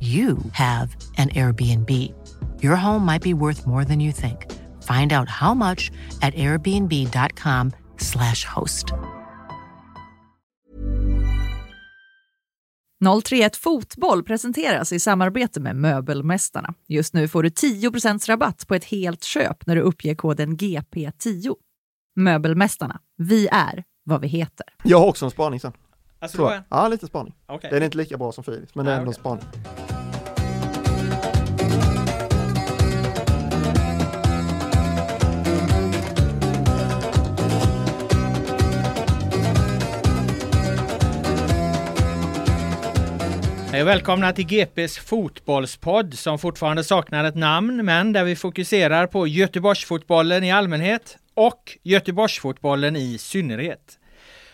you have an Airbnb. Your home might be worth more than you think. Find out how much at airbnb.com/slash host. 031 Fotboll presenteras i samarbete med Möbelmästarna. Just nu får du 10% rabatt på ett helt köp när du uppger koden GP10. Möbelmästarna, vi är vad vi heter. Jag har också en spaning sen. Alltså, Tror jag. Ja, lite spaning. Okej. Den är inte lika bra som Filips, men det är ändå okej. spaning. Hej och välkomna till GPs fotbollspodd som fortfarande saknar ett namn men där vi fokuserar på Göteborgsfotbollen i allmänhet och Göteborgsfotbollen i synnerhet.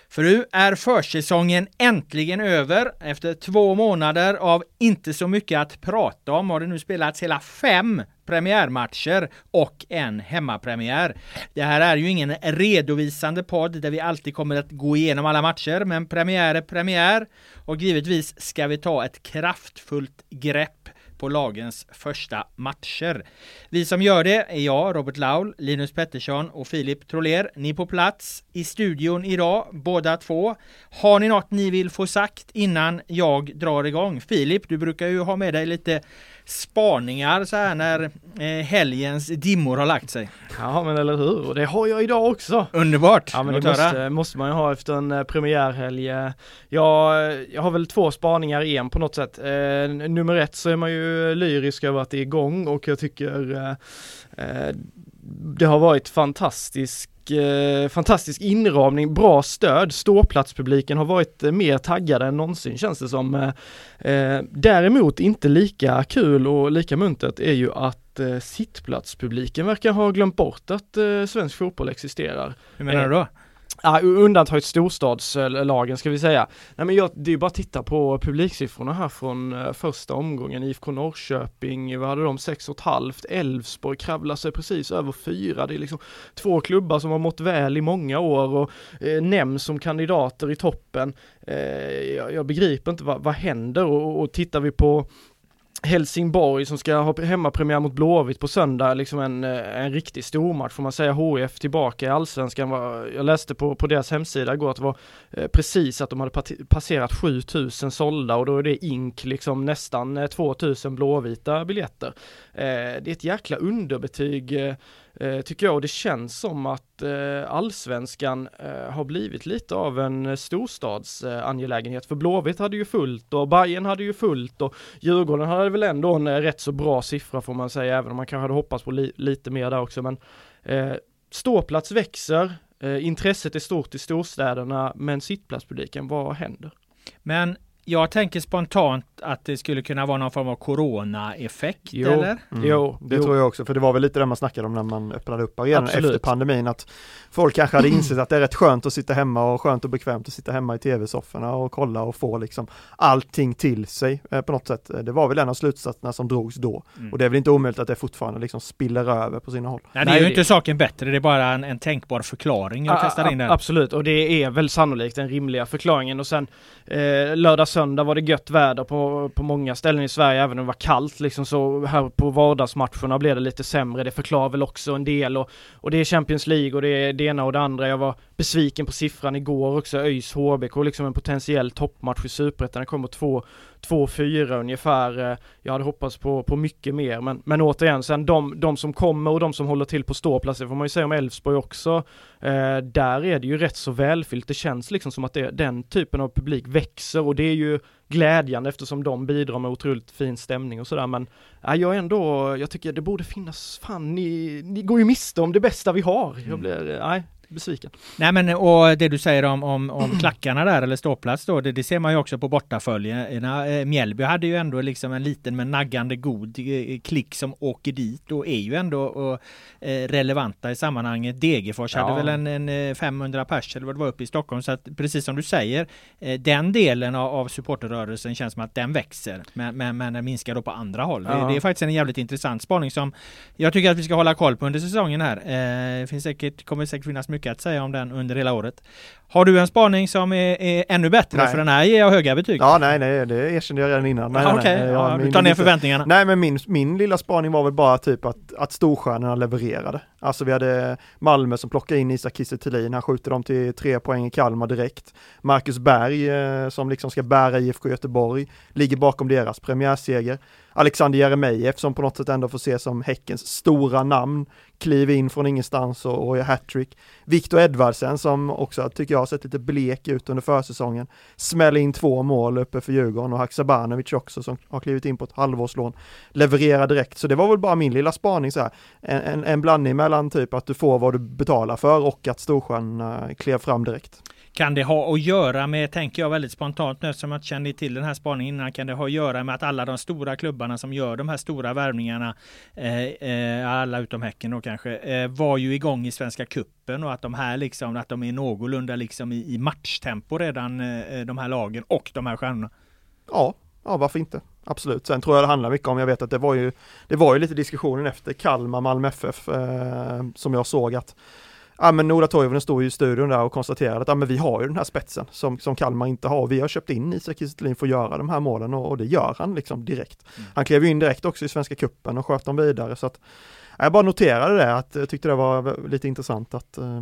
För nu är försäsongen äntligen över. Efter två månader av inte så mycket att prata om har det nu spelats hela fem premiärmatcher och en hemmapremiär. Det här är ju ingen redovisande podd där vi alltid kommer att gå igenom alla matcher, men premiär är premiär och givetvis ska vi ta ett kraftfullt grepp på lagens första matcher. Vi som gör det är jag, Robert Laul, Linus Pettersson och Filip Troler. Ni på plats i studion idag, båda två. Har ni något ni vill få sagt innan jag drar igång? Filip, du brukar ju ha med dig lite spaningar så här när eh, helgens dimmor har lagt sig. Ja men eller hur, och det har jag idag också! Underbart! Ja men det måste, måste man ju ha efter en eh, premiärhelg. Eh, Jag, jag har väl två spaningar i en på något sätt. Eh, nummer ett så är man ju lyrisk över att det är igång och jag tycker eh, det har varit fantastisk eh, fantastisk inramning, bra stöd. Ståplatspubliken har varit eh, mer taggade än någonsin känns det som. Eh, eh, däremot inte lika kul och lika muntert är ju att eh, sittplatspubliken verkar ha glömt bort att eh, svensk fotboll existerar. Hur menar du då? Ja, undantaget storstadslagen ska vi säga. Nej men jag, det är ju bara att titta på publiksiffrorna här från eh, första omgången. IFK Norrköping, vad hade de? 6,5. Elfsborg kravlar sig precis över fyra. Det är liksom två klubbar som har mått väl i många år och eh, nämns som kandidater i toppen. Eh, jag, jag begriper inte vad, vad händer och, och tittar vi på Helsingborg som ska ha hemmapremiär mot Blåvitt på söndag, liksom en, eh, en riktig stormatch får man säga. HIF tillbaka i allsvenskan. Var, jag läste på, på deras hemsida igår att det var eh, precis att de hade passerat 7000 sålda och då är det ink liksom nästan eh, 2000 blåvita biljetter. Eh, det är ett jäkla underbetyg eh, Eh, tycker jag och det känns som att eh, allsvenskan eh, har blivit lite av en eh, storstadsangelägenhet. För Blåvitt hade ju fullt och Bayern hade ju fullt och Djurgården hade väl ändå en eh, rätt så bra siffra får man säga, även om man kanske hade hoppats på li- lite mer där också. Men eh, ståplats växer, eh, intresset är stort i storstäderna, men sittplatspubliken, vad händer? Men jag tänker spontant att det skulle kunna vara någon form av corona-effekt Jo. eller? Mm. Jo, Det jo. tror jag också, för det var väl lite det man snackade om när man öppnade upp arenan Absolut. efter pandemin att folk kanske hade insett att det är rätt skönt att sitta hemma och skönt och bekvämt att sitta hemma i tv-sofforna och kolla och få liksom allting till sig eh, på något sätt. Det var väl en av slutsatserna som drogs då Mm. och det är väl inte omöjligt att det fortfarande liksom spiller över på sina håll. Nej, det Nej, är ju det- inte saken bättre, det är bara en, en tänkbar förklaring jag A- kastar in där. Absolut, och det är väl sannolikt den rimliga förklaringen och sen eh, lördag söndag var det gött väder på, på många ställen i Sverige även om det var kallt liksom så här på vardagsmatcherna blev det lite sämre. Det förklarar väl också en del och, och det är Champions League och det är det ena och det andra. Jag var besviken på siffran igår också, ÖIS HBK liksom en potentiell toppmatch i Superettan. Det kommer två 2-4 ungefär. Eh, jag hade hoppats på, på mycket mer men, men återigen sen de, de som kommer och de som håller till på ståplats, det får man ju säga om Elfsborg också. Eh, där är det ju rätt så välfyllt. Det känns liksom som att det, den typen av publik växer och det är ju glädjande eftersom de bidrar med otroligt fin stämning och sådär men ja, jag ändå, jag tycker det borde finnas, fan ni, ni går ju miste om det bästa vi har. Jag blir, eh, nej, besviken. Nej men och det du säger om, om, om klackarna där eller ståplats då, det, det ser man ju också på bortaföljerna. Eh, Mjällby hade ju ändå liksom en liten men naggande god eh, klick som åker dit och är ju ändå och, eh, relevanta i sammanhanget. Degerfors Ja. hade väl en, en eh, 500 pers eller vad det var uppe i Stockholm så att precis som du säger den delen av, av supporterrörelsen känns som att den växer men, men, men den minskar då på andra håll. Det, Ja. det är faktiskt en jävligt intressant spaning som jag tycker att vi ska hålla koll på under säsongen här. Det finns säkert, kommer säkert finnas mycket mycket att säga om den under hela året. Har du en spaning som är, är ännu bättre? Nej. För den här ger jag höga betyg. Ja, nej, nej, det erkände jag redan innan. Nej, Ja, nej, Okej, nej, ja, du tar ner förväntningarna. Nej men min, min lilla spaning var väl bara typ att, att storstjärnorna levererade. Alltså vi hade Malmö som plockade in Isak Kiese Thelin, han skjuter dem till tre poäng i Kalmar direkt. Marcus Berg eh, som liksom ska bära IFK Göteborg, ligger bakom deras premiärseger. Alexander Jeremejeff som på något sätt ändå får ses som Häckens stora namn, kliver in från ingenstans och, och gör hattrick. Viktor Edvardsen som också tycker jag har sett lite blek ut under försäsongen, smäller in två mål uppe för Djurgården och Haksabanovic också som har klivit in på ett halvårslån Levererar direkt. Så det var väl bara min lilla spaning så här. En, en, en blandning mellan typ att du får vad du betalar för och att Storsjön eh, klev fram direkt. Kan det ha att göra med, tänker jag väldigt spontant nu eftersom jag inte kände till den här spaningen innan, kan det ha att göra med att alla de stora klubbarna som gör de här stora värvningarna, eh, eh, alla utom Häcken då kanske, eh, var ju igång i Svenska Kuppen och att de här liksom, att de är någorlunda liksom i, i matchtempo redan, eh, de här lagen och de här stjärnorna. Ja, ja varför inte? Absolut. Sen tror jag det handlar mycket om, jag vet att det var ju, det var ju lite diskussionen efter Kalmar, Malmö FF eh, som jag såg att Ja men Ola Toivonen stod ju i studion där och konstaterade att ja, men vi har ju den här spetsen som, som Kalmar inte har. Vi har köpt in Isak Kiese Thelin för att göra de här målen och, och det gör han liksom direkt. Han klev ju in direkt också i Svenska Cupen och sköt dem vidare så att jag bara noterade det att jag tyckte det var lite intressant att eh,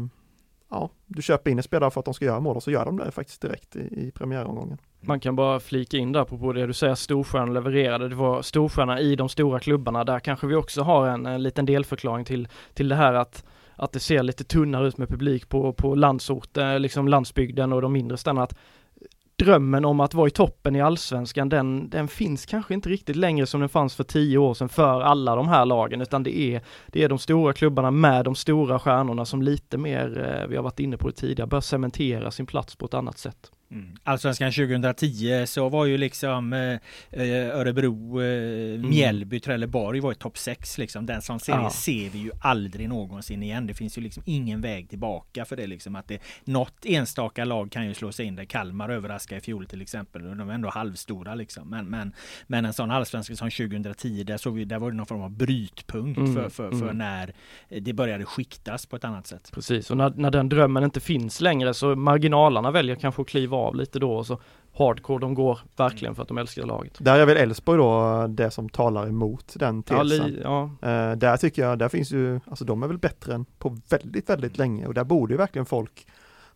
ja, du köper in en spelare för att de ska göra mål och så gör de det faktiskt direkt i, i premiäromgången. Man kan bara flika in där på, på det du säger, storstjärnor levererade. Det var storstjärna i de stora klubbarna. Där kanske vi också har en, en liten delförklaring till, till det här att att det ser lite tunnare ut med publik på, på landsorten, eh, liksom landsbygden och de mindre städerna. Att drömmen om att vara i toppen i allsvenskan, den, den finns kanske inte riktigt längre som den fanns för tio år sedan för alla de här lagen, utan det är, det är de stora klubbarna med de stora stjärnorna som lite mer, eh, vi har varit inne på det tidigare, bör cementera sin plats på ett annat sätt. Mm. Allsvenskan 2010 så var ju liksom eh, eh, Örebro, eh, Mjällby, Trelleborg var i topp 6 liksom. Den som serien Ja. ser vi ju aldrig någonsin igen. Det finns ju liksom ingen väg tillbaka för det liksom att det något enstaka lag kan ju slå sig in där. Kalmar överraskade i fjol till exempel. De var ändå halvstora liksom. Men, men, men en sån allsvenska som 2010 där såg vi, där var det någon form av brytpunkt Mm, för, för, för mm. när det började skiktas på ett annat sätt. Precis, och när, när den drömmen inte finns längre så marginalerna väljer kanske att kliva av lite då och så hardcore de går verkligen för att de älskar laget. Där är väl Elfsborg då det som talar emot den Ja, tesen. li, ja, Eh, där tycker jag, där finns ju, alltså de är väl bättre än på väldigt, väldigt länge och där borde ju verkligen folk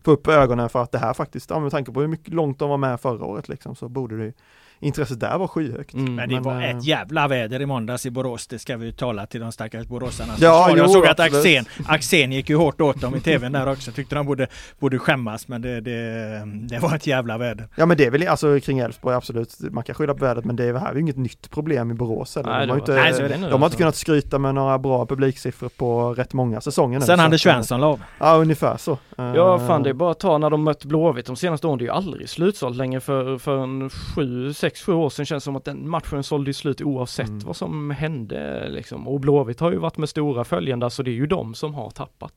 få upp ögonen för att det här faktiskt, ja, med tanke på hur mycket långt de var med förra året liksom, så borde det ju intresset där var skyhögt. Mm. Men det var eh, ett jävla väder i måndags i Borås. Det ska vi ju tala till de stackars boråsarna. Ja, jag jo, såg att. Axén, Axén gick ju hårt åt dem i tvn där också. Tyckte de borde, borde skämmas. Men det, det, det var ett jävla väder. Ja men det är väl alltså kring Elfsborg absolut, man kan skylla på vädret men det är här är ju inget nytt problem i Borås heller. Nej, de, har inte, Nej, de har inte kunnat skryta med några bra publiksiffror på rätt många säsonger nu. Sen Anders eh, Svensson la av. Ja ungefär så. Ja Eh, fan det är bara att ta när de mött Blåvitt de senaste åren, det är ju aldrig slutsålt längre för, för en sju, sex, sju år sedan känns det som att den matchen sålde slut oavsett Mm. vad som hände liksom. Och Blåvitt har ju varit med stora följande så det är ju de som har tappat.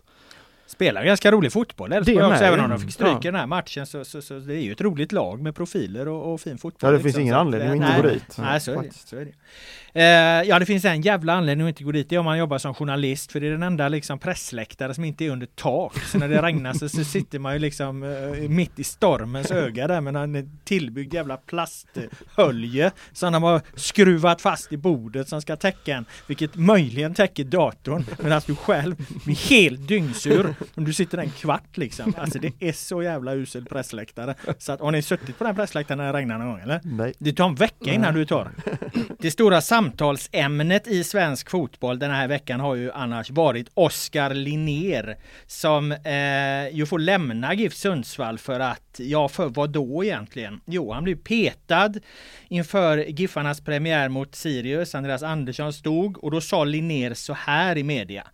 Spelar ganska rolig fotboll Elfsborg också. Även om de fick stryka Ja. den här matchen så, så, så det är ju ett roligt lag med profiler och, och fin fotboll. Ja det finns liksom. ingen Så att, anledning att eh, inte nej. gå dit. Nej, så är det. Så är det. Eh, ja, det finns en jävla anledning att inte gå dit. Det är om man jobbar som journalist. För det är den enda liksom, pressläktare som inte är under tak. Så när det regnar så, så sitter man ju liksom eh, mitt i stormens öga där med en tillbyggd jävla plasthölje som de har skruvat fast i bordet som ska täcka en. Vilket möjligen täcker datorn. Medan du själv blir helt dyngsur. Om du sitter en kvart liksom. Alltså det är så jävla usel pressläktare. Så att, har ni suttit på den pressläktaren när det regnar någon gång eller? Nej. Det tar en vecka innan du tar. Det stora samtalsämnet i svensk fotboll den här veckan har ju annars varit Oskar Linnér som eh, ju får lämna GIF Sundsvall för att, ja för vad då egentligen? Jo, han blev petad inför Giffarnas premiär mot Sirius. Andreas Andersson stod och då sa Linnér så här i media.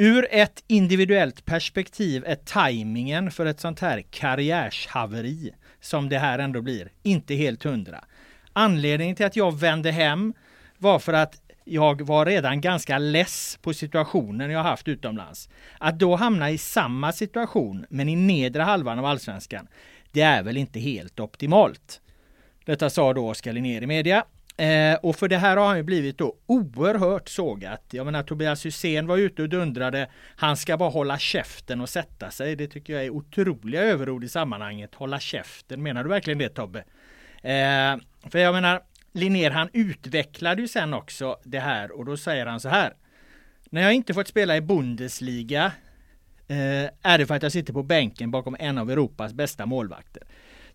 Ur ett individuellt perspektiv är tajmingen för ett sånt här karriärshaveri som det här ändå blir inte helt hundra. Anledningen till att jag vände hem var för att jag var redan ganska less på situationen jag haft utomlands. Att då hamna i samma situation men i nedre halvan av allsvenskan, det är väl inte helt optimalt. Detta sa då Oskar Linnér i media. Eh, och för det här har han ju blivit då oerhört sågat. Jag menar Tobias Hysén var ute och dundrade. Han ska bara hålla käften och sätta sig. Det tycker jag är otroliga överord i sammanhanget. Hålla käften. Menar du verkligen det Tobbe? Eh, för jag menar Linnér han utvecklade ju sen också det här och då säger han så här. När jag inte fått spela i Bundesliga eh, är det för att jag sitter på bänken bakom en av Europas bästa målvakter.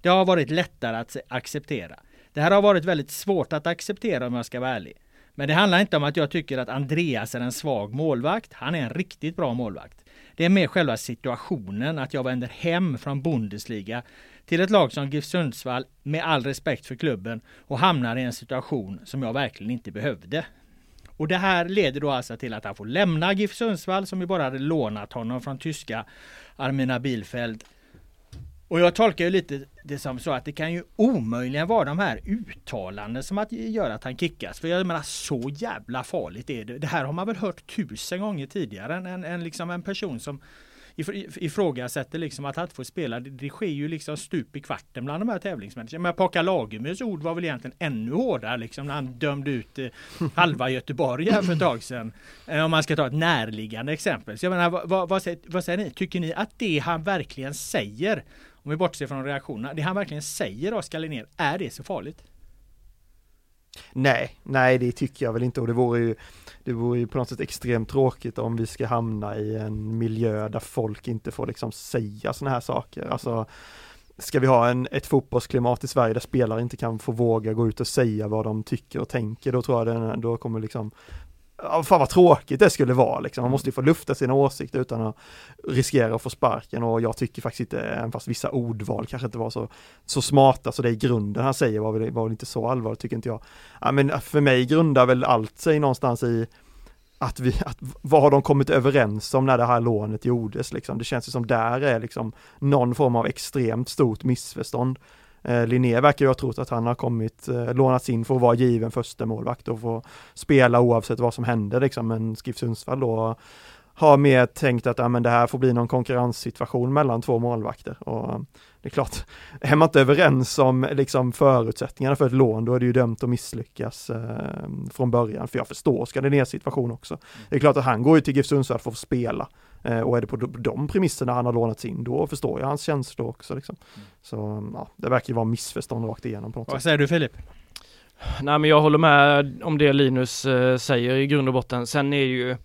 Det har varit lättare att acceptera. Det här har varit väldigt svårt att acceptera om jag ska vara ärlig. Men det handlar inte om att jag tycker att Andreas är en svag målvakt. Han är en riktigt bra målvakt. Det är mer själva situationen att jag vänder hem från Bundesliga till ett lag som GIF Sundsvall med all respekt för klubben och hamnar i en situation som jag verkligen inte behövde. Och det här leder då alltså till att han får lämna GIF Sundsvall som ju bara hade lånat honom från tyska Armina Bielfeld. Och jag tolkar ju lite det som så att det kan ju omöjligen vara de här uttalanden som att gör att han kickas. För jag menar så jävla farligt är det. Det här har man väl hört tusen gånger tidigare. En, en, en, liksom en person som ifrågasätter liksom att han inte får spela. Det, det sker ju liksom stup i kvarten bland de här tävlingsmänniskorna. Men Paka Lagemyrs ord var väl egentligen ännu hårdare liksom när han dömde ut eh, halva Göteborg här för ett tag sedan. Eh, om man ska ta ett närliggande exempel. Så jag menar, vad, vad, vad, säger, vad säger ni? Tycker ni att det han verkligen säger, om vi bortser från reaktionerna, det han verkligen säger Oskar Linnér, är det så farligt? Nej, nej det tycker jag väl inte och det vore ju Det vore ju på något sätt extremt tråkigt om vi ska hamna i en miljö där folk inte får liksom säga sådana här saker. Alltså Ska vi ha en, ett fotbollsklimat i Sverige där spelare inte kan få våga gå ut och säga vad de tycker och tänker, då tror jag den, då kommer liksom Ja, fan vad tråkigt det skulle vara liksom. Man måste ju få lufta sina åsikter utan att riskera att få sparken och jag tycker faktiskt inte, även fast vissa ordval kanske inte var så, så smarta, så det i grunden han säger var väl, var väl inte så allvarligt tycker inte jag. Ja, men äh, för mig grundar väl allt sig någonstans i att vi, att, vad har de kommit överens om när det här lånet gjordes liksom? Det känns ju som där är liksom någon form av extremt stort missförstånd. Eh, Linné verkar ju ha trott att han har kommit, eh, lånats in för att vara given första målvakt och få spela oavsett vad som händer liksom, men Skif Sundsvall då har mer tänkt att ja, men det här får bli någon konkurrenssituation mellan två målvakter. Och eh, det är klart, är man inte överens om liksom förutsättningarna för ett lån då är det ju dömt att misslyckas eh, från början, för jag förstår ska det situation också. Det är klart att han går ju till GIF Sundsvall för att få spela. eh, och är det på de, premisserna han har lånats in då förstår jag hans känslor också liksom. Så ja, det verkar ju vara missförstånd rakt igenom på något Vad sätt. säger du Filip? Nej men jag håller med om det Linus eh, säger i grund och botten. Sen är ju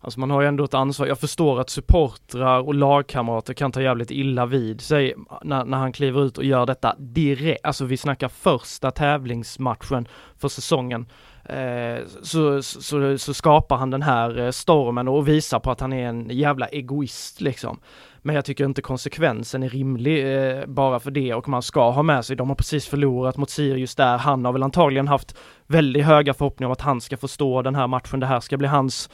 Alltså man har ju ändå ett ansvar. Jag förstår att supportrar och lagkamrater kan ta jävligt illa vid sig när, när han kliver ut och gör detta direkt. Alltså vi snackar första tävlingsmatchen för säsongen. Eh, så, så, så skapar han den här eh, stormen och visar på att han är en jävla egoist liksom. Men jag tycker inte konsekvensen är rimlig eh, bara för det och man ska ha med sig, de har precis förlorat mot Sirius där, han har väl antagligen haft väldigt höga förhoppningar om att han ska förstå den här matchen, det här ska bli hans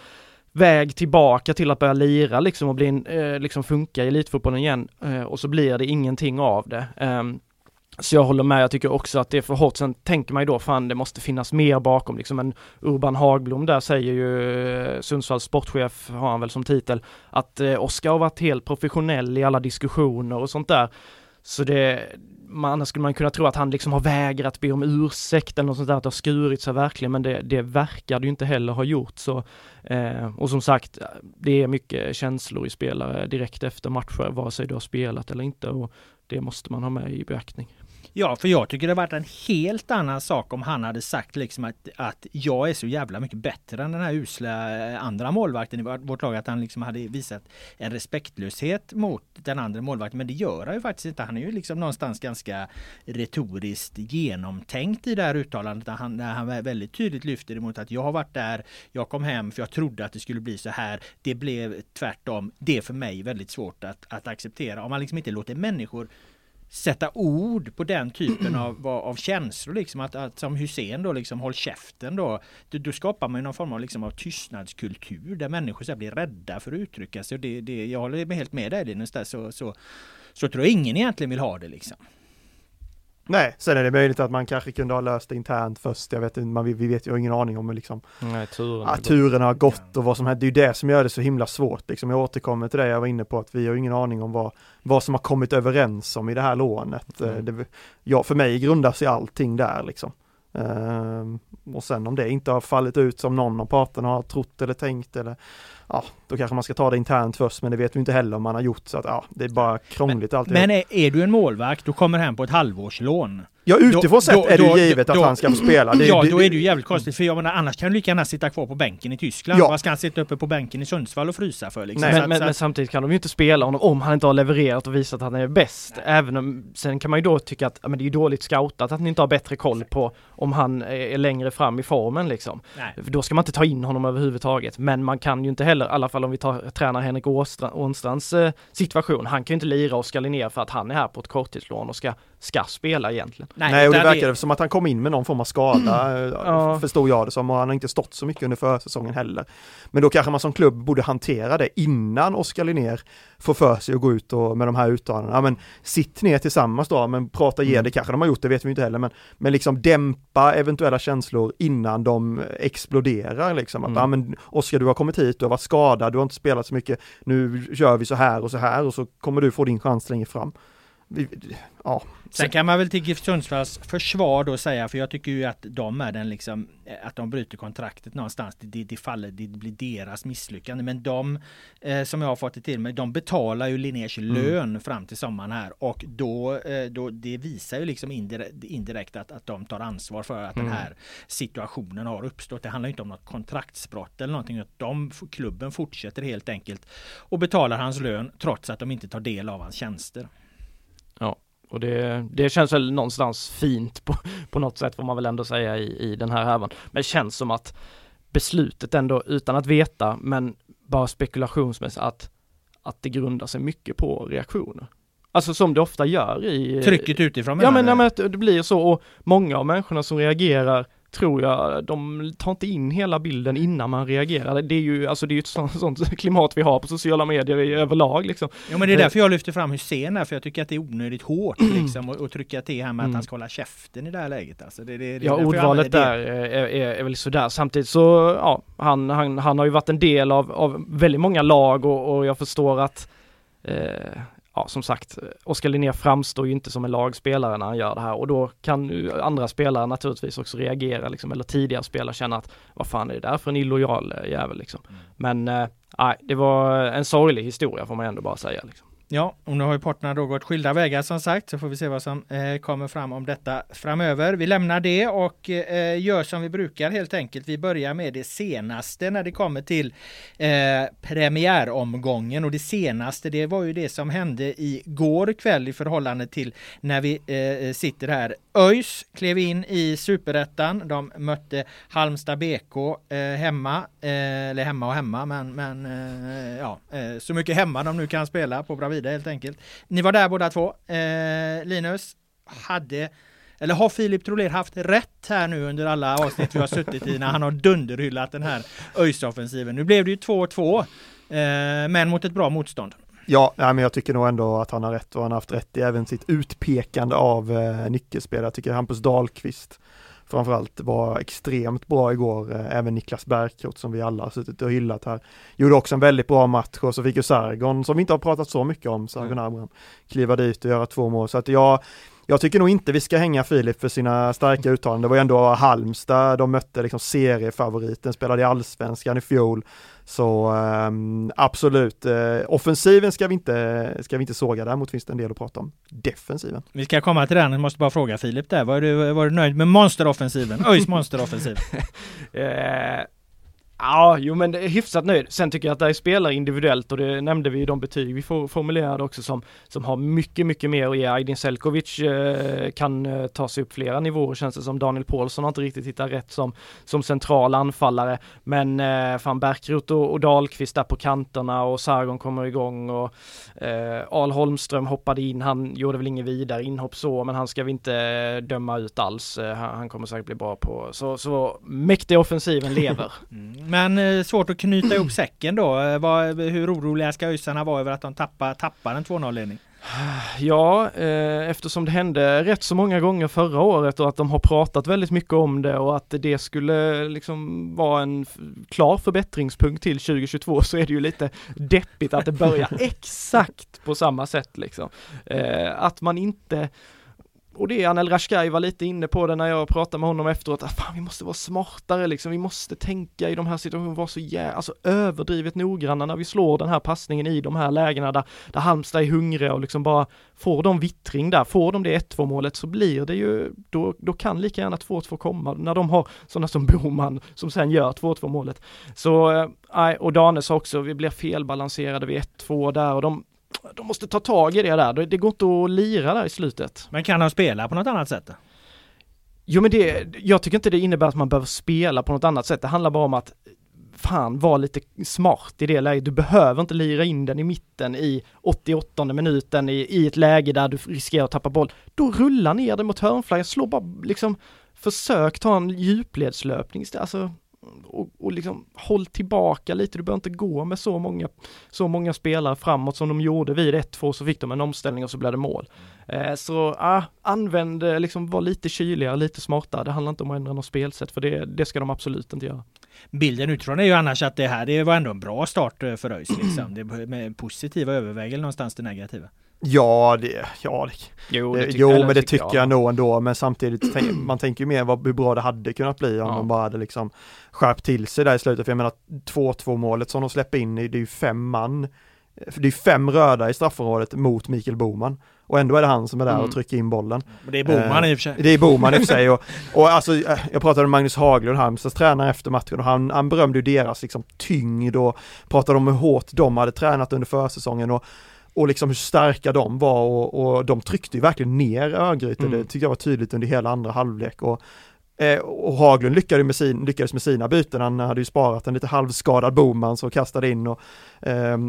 väg tillbaka till att börja lira liksom och bli, eh, liksom funka i elitfotbollen igen eh, och så blir det ingenting av det. Ehm, så jag håller med, jag tycker också att det är för hårt. Sen tänker man ju då, fan det måste finnas mer bakom liksom. En Urban Hagblom där säger ju, eh, Sundsvalls sportchef har han väl som titel, att eh, Oskar har varit helt professionell i alla diskussioner och sånt där. Så det, man, annars skulle man kunna tro att han liksom har vägrat be om ursäkt eller något sånt där, att det har skurit sig verkligen, men det, det verkar det ju inte heller ha gjort. Så, eh, och som sagt, det är mycket känslor i spelare direkt efter matcher, vare sig du har spelat eller inte, och det måste man ha med i beaktning. Ja, för jag tycker det varit en helt annan sak om han hade sagt liksom att, att jag är så jävla mycket bättre än den här usla eh, andra målvakten i vårt lag. Att han liksom hade visat en respektlöshet mot den andra målvakten. Men det gör han ju faktiskt inte. Han är ju liksom någonstans ganska retoriskt genomtänkt i det här uttalandet. Där han, där han väldigt tydligt lyfter emot att jag har varit där, jag kom hem för jag trodde att det skulle bli så här. Det blev tvärtom. Det är för mig väldigt svårt att, att acceptera. Om man liksom inte låter människor sätta ord på den typen av, av känslor liksom att, att som Hussein då liksom håll käften då. Då, då skapar man någon form av, liksom, av tystnadskultur där människor så blir rädda för att uttrycka sig. Och det, det, jag håller helt med dig Linus där så, så, så tror jag ingen egentligen vill ha det liksom. Nej, sen är det möjligt att man kanske kunde ha löst det internt först. Jag vet inte, man, vi, vet ju ingen aning om liksom, Nej, turen att turerna har gått och vad som hänt. Det är ju det som gör det så himla svårt. Liksom. Jag återkommer till det jag var inne på att vi har ingen aning om vad, vad som har kommit överens om i det här lånet. Mm. Det, ja, för mig grundar sig allting där liksom. Uh, och sen om det inte har fallit ut som någon av parterna har trott eller tänkt eller ja, då kanske man ska ta det internt först men det vet vi inte heller om man har gjort så att ja, det är bara krångligt alltid. Men är, är, du en målvakt, du kommer hem på ett halvårslån. Ja utifrån då, sett då, är det ju givet då, att han ska få spela. Det, ja, det, då är det ju jävligt konstigt för jag menar annars kan du lika gärna sitta kvar på bänken i Tyskland. Ja. Vad ska han sitta uppe på bänken i Sundsvall och frysa för liksom? Nej, men, men, men, samtidigt kan de ju inte spela honom om han inte har levererat och visat att han är bäst. Nej. Även om, sen kan man ju då tycka att men det är ju dåligt scoutat att ni inte har bättre koll på om han är längre fram i formen liksom. Nej. Då ska man inte ta in honom överhuvudtaget. Men man kan ju inte heller, i alla fall om vi tar tränare Henrik Ånstrands eh, situation. Han kan ju inte lira Oskar Linnér för att han är här på ett korttidslån och ska, ska spela egentligen. Nej, Nej och det verkar det... som att han kom in med någon form av skada, eh, ja. förstod jag det som, och han har inte stått så mycket under försäsongen heller. Men då kanske man som klubb borde hantera det innan Oskar Linnér får för sig att gå ut och med de här uttalandena. Ja, men sitt ner tillsammans då, men prata ge mm. det kanske de har gjort, det vet vi inte heller, men, men liksom dämpa eventuella känslor innan de exploderar liksom. Att, mm. ja men Oskar du har kommit hit, du har varit skadad, du har inte spelat så mycket, nu gör vi så här och så här och så kommer du få din chans längre fram. Ja, Sen kan man väl till GIF Sundsvalls försvar då säga, för jag tycker ju att de är den liksom, eh, att de bryter kontraktet någonstans, det, det, faller, det blir deras misslyckande. Men de, eh, som jag har fått det till mig, de betalar ju Linnés mm. lön fram till sommaren här och då, eh, då det visar ju liksom indirekt, indirekt att, att de tar ansvar för att mm. den här situationen har uppstått. Det handlar inte om något kontraktsbrott eller någonting, att de, klubben fortsätter helt enkelt och betalar hans lön trots att de inte tar del av hans tjänster. Ja, och det, det känns väl någonstans fint på, på något sätt får man väl ändå säga i, i den här härvan. Men det känns som att beslutet ändå, utan att veta, men bara spekulationsmässigt, att, att det grundar sig mycket på reaktioner. Alltså som det ofta gör i... Trycket utifrån? Ja men, ja, men det blir så och många av människorna som reagerar tror jag, de tar inte in hela bilden innan man reagerar. Det är ju, alltså det är ju ett sånt, sånt klimat vi har på sociala medier i överlag liksom. Ja men det är därför jag lyfter fram Hussein här, för jag tycker att det är onödigt hårt liksom och, och trycka till här med mm. att han ska hålla käften i det här läget alltså. Det, det, det ja ordvalet där är, är, är, väl sådär. Samtidigt så, ja, han, han, han har ju varit en del av, av väldigt många lag och, och jag förstår att eh, ja, som sagt, Oskar Linnér framstår ju inte som en lagspelare när han gör det här och då kan ju andra spelare naturligtvis också reagera liksom, eller tidigare spelare känna att vad fan är det där för en illojal eh, jävel liksom. Mm. Men nej, eh, det var en sorglig historia får man ändå bara säga. Liksom. Ja, och nu har ju parterna då gått skilda vägar som sagt, så får vi se vad som eh, kommer fram om detta framöver. Vi lämnar det och eh, gör som vi brukar helt enkelt. Vi börjar med det senaste när det kommer till eh, premiäromgången och det senaste det var ju det som hände igår kväll i förhållande till när vi eh, sitter här. ÖIS klev in i superettan. De mötte Halmstad BK eh, hemma, eh, eller hemma och hemma, men, men eh, ja, eh, så mycket hemma de nu kan spela på Bravida helt enkelt. Ni var där båda två. Eh, Linus, hade eller har Filip Troler haft rätt här nu under alla avsnitt vi har suttit i när han har dunderhyllat den här ÖIS-offensiven? Nu blev det ju 2-2, eh, men mot ett bra motstånd. Ja, nej, men jag tycker nog ändå att han har rätt och han har haft rätt i även sitt utpekande av eh, nyckelspelare. Jag tycker Hampus Dahlqvist framförallt var extremt bra igår. Eh, även Niklas Bärkroth som vi alla har suttit och hyllat här. Gjorde också en väldigt bra match och så fick ju Sargon, som vi inte har pratat så mycket om, Sargon mm. Abraham, kliva dit och göra två mål. Så att jag, jag tycker nog inte vi ska hänga Filip för sina starka uttalanden. Det var ju ändå Halmstad, de mötte liksom seriefavoriten, spelade i allsvenskan i fjol. Så um, absolut, uh, offensiven ska vi, inte, ska vi inte såga, däremot finns det en del att prata om defensiven. Vi ska komma till den, jag måste bara fråga Filip där, var du, var du nöjd med monsteroffensiven? ÖIS monsteroffensiv? uh, Ja, jo men det är hyfsat nöjd. Sen tycker jag att det är spelare individuellt och det nämnde vi i de betyg vi formulerade också som, som har mycket, mycket mer att ge. Aydin Selkovic eh, kan eh, ta sig upp flera nivåer känns det som. Daniel Paulsson har inte riktigt hittat rätt som, som central anfallare. Men eh, fan Bärkroth och, och Dahlqvist där på kanterna och Sargon kommer igång och eh, Al Holmström hoppade in. Han gjorde väl inget vidare inhopp så, men han ska vi inte eh, döma ut alls. Eh, han, han kommer säkert bli bra på. Så, så mäktig offensiven lever. Mm. Men eh, svårt att knyta ihop säcken då. Eh, vad, hur oroliga ska ÖISarna vara över att de tappar, tappar en 2-0-ledning? Ja, eh, eftersom det hände rätt så många gånger förra året och att de har pratat väldigt mycket om det och att det skulle liksom vara en klar förbättringspunkt till 2022 så är det ju lite deppigt att det börjar exakt på samma sätt liksom. Eh, att man inte och det Anel Rashkai var lite inne på det när jag pratade med honom efteråt, att fan vi måste vara smartare liksom, vi måste tänka i de här situationerna, vara så jävla, alltså överdrivet noggranna när vi slår den här passningen i de här lägena där, där Halmstad är hungriga och liksom bara får de vittring där, får de det 1-2 målet så blir det ju, då, då kan lika gärna 2-2 komma när de har sådana som Boman som sen gör 2-2 målet. Så, eh, nej, och Dane sa också, vi blir felbalanserade vid 1-2 där och de, de måste ta tag i det där. Det går inte att lira där i slutet. Men kan de spela på något annat sätt? Jo men det, jag tycker inte det innebär att man behöver spela på något annat sätt. Det handlar bara om att fan vara lite smart i det läget. Du behöver inte lira in den i mitten i 88 minuten i, i ett läge där du riskerar att tappa boll. Då rulla ner den mot hörnflaggan, slå bara liksom försök ta en djupledslöpning. Alltså och, och liksom håll tillbaka lite, du behöver inte gå med så många, så många spelare framåt som de gjorde vid 1-2 så fick de en omställning och så blev det mål. Eh, så ah, använd, eh, liksom var lite kyligare, lite smartare, det handlar inte om att ändra något spelsätt för det, det ska de absolut inte göra. Bilden utifrån är ju annars att det här det var ändå en bra start eh, för ÖIS liksom. Det med positiva överväger någonstans det negativa. Ja, det, ja, det, jo, det, jo men det tycker jag, jag nog ändå, men samtidigt, man tänker ju mer vad, hur bra det hade kunnat bli om ja. de bara hade liksom skärpt till sig där i slutet, för jag menar 2-2 målet som de släpper in, det är ju fem man, för det är fem röda i straffområdet mot Mikael Boman. Och ändå är det han som är där mm. och trycker in bollen. Men det är Boman eh, i och för sig. Det är Boman i och för sig och, och alltså, eh, jag pratade med Magnus Haglund, Halmstads tränare efter matchen och han, han berömde ju deras liksom tyngd och pratade om hur hårt de hade tränat under försäsongen och och liksom hur starka de var och, och de tryckte ju verkligen ner Örgryte, mm. det tyckte jag var tydligt under hela andra halvlek. Och eh, och Haglund lyckades med, sin, lyckades med sina byten, han hade ju sparat en lite halvskadad Boman så kastade in och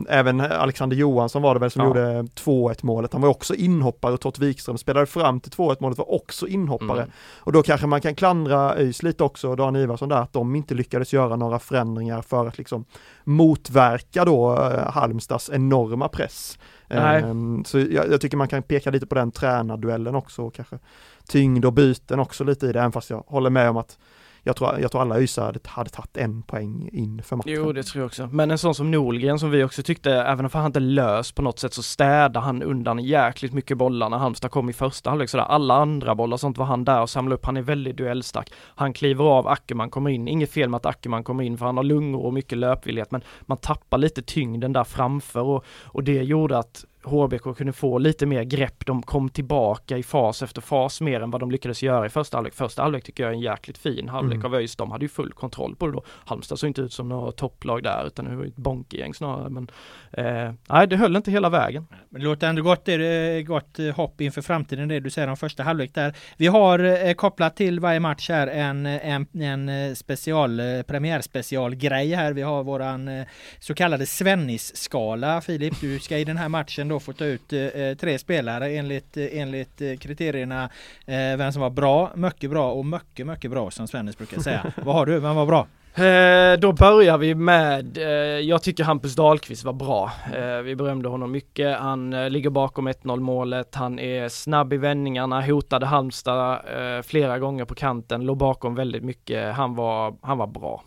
även Alexander Johansson var det väl som ja. gjorde 2-1 målet, han var också inhoppare och Tott Wikström spelade fram till 2-1 målet var också inhoppare. Mm. Och då kanske man kan klandra ÖIS lite också, Dan Ivarsson där, att de inte lyckades göra några förändringar för att liksom motverka då eh, Halmstads enorma press. Um, så jag, jag, tycker man kan peka lite på den tränarduellen också och kanske tyngd och byten också lite i det, även fast jag håller med om att jag tror, jag tror alla ÖISare hade, hade tagit en poäng in för matchen. Jo det tror jag också. Men en sån som Nolgren som vi också tyckte, även om han inte lös på något sätt så städade han undan jäkligt mycket bollar när Halmstad kom i första halvlek sådär. Alla andra bollar sånt var han där och samlade upp. Han är väldigt duellstark. Han kliver av, Ackerman kommer in. Inget fel med att Ackerman kommer in för han har lungor och mycket löpvillighet men man tappar lite tyngden där framför och, och det gjorde att HBK kunde få lite mer grepp. De kom tillbaka i fas efter fas mer än vad de lyckades göra i första halvlek. Första halvlek tycker jag är en jäkligt fin halvlek Mm. av ÖIS. De hade ju full kontroll på det då. Halmstad såg inte ut som något topplag där utan det var ett bonkegäng snarare. Men eh, nej, det höll inte hela vägen. Men det låter ändå gott, det är gott eh, hopp inför framtiden det du säger om första halvlek där. Vi har eh, kopplat till varje match här en, en, en eh, special, eh, premiärspecialgrej här. Vi har våran eh, så kallade Svennis-skala. Filip, du ska i den här matchen då få ta ut eh, tre spelare enligt, eh, enligt eh, kriterierna eh, vem som var bra, mycket bra och mycket, mycket bra som Svennis brukar säga. Vad har du? Vem var bra? Eh, då börjar vi med, eh, jag tycker Hampus Dahlqvist var bra. Eh, vi berömde honom mycket. Han eh, ligger bakom 1-0 målet. Han är snabb i vändningarna, hotade Halmstad eh, flera gånger på kanten, låg bakom väldigt mycket. Han var, han var bra.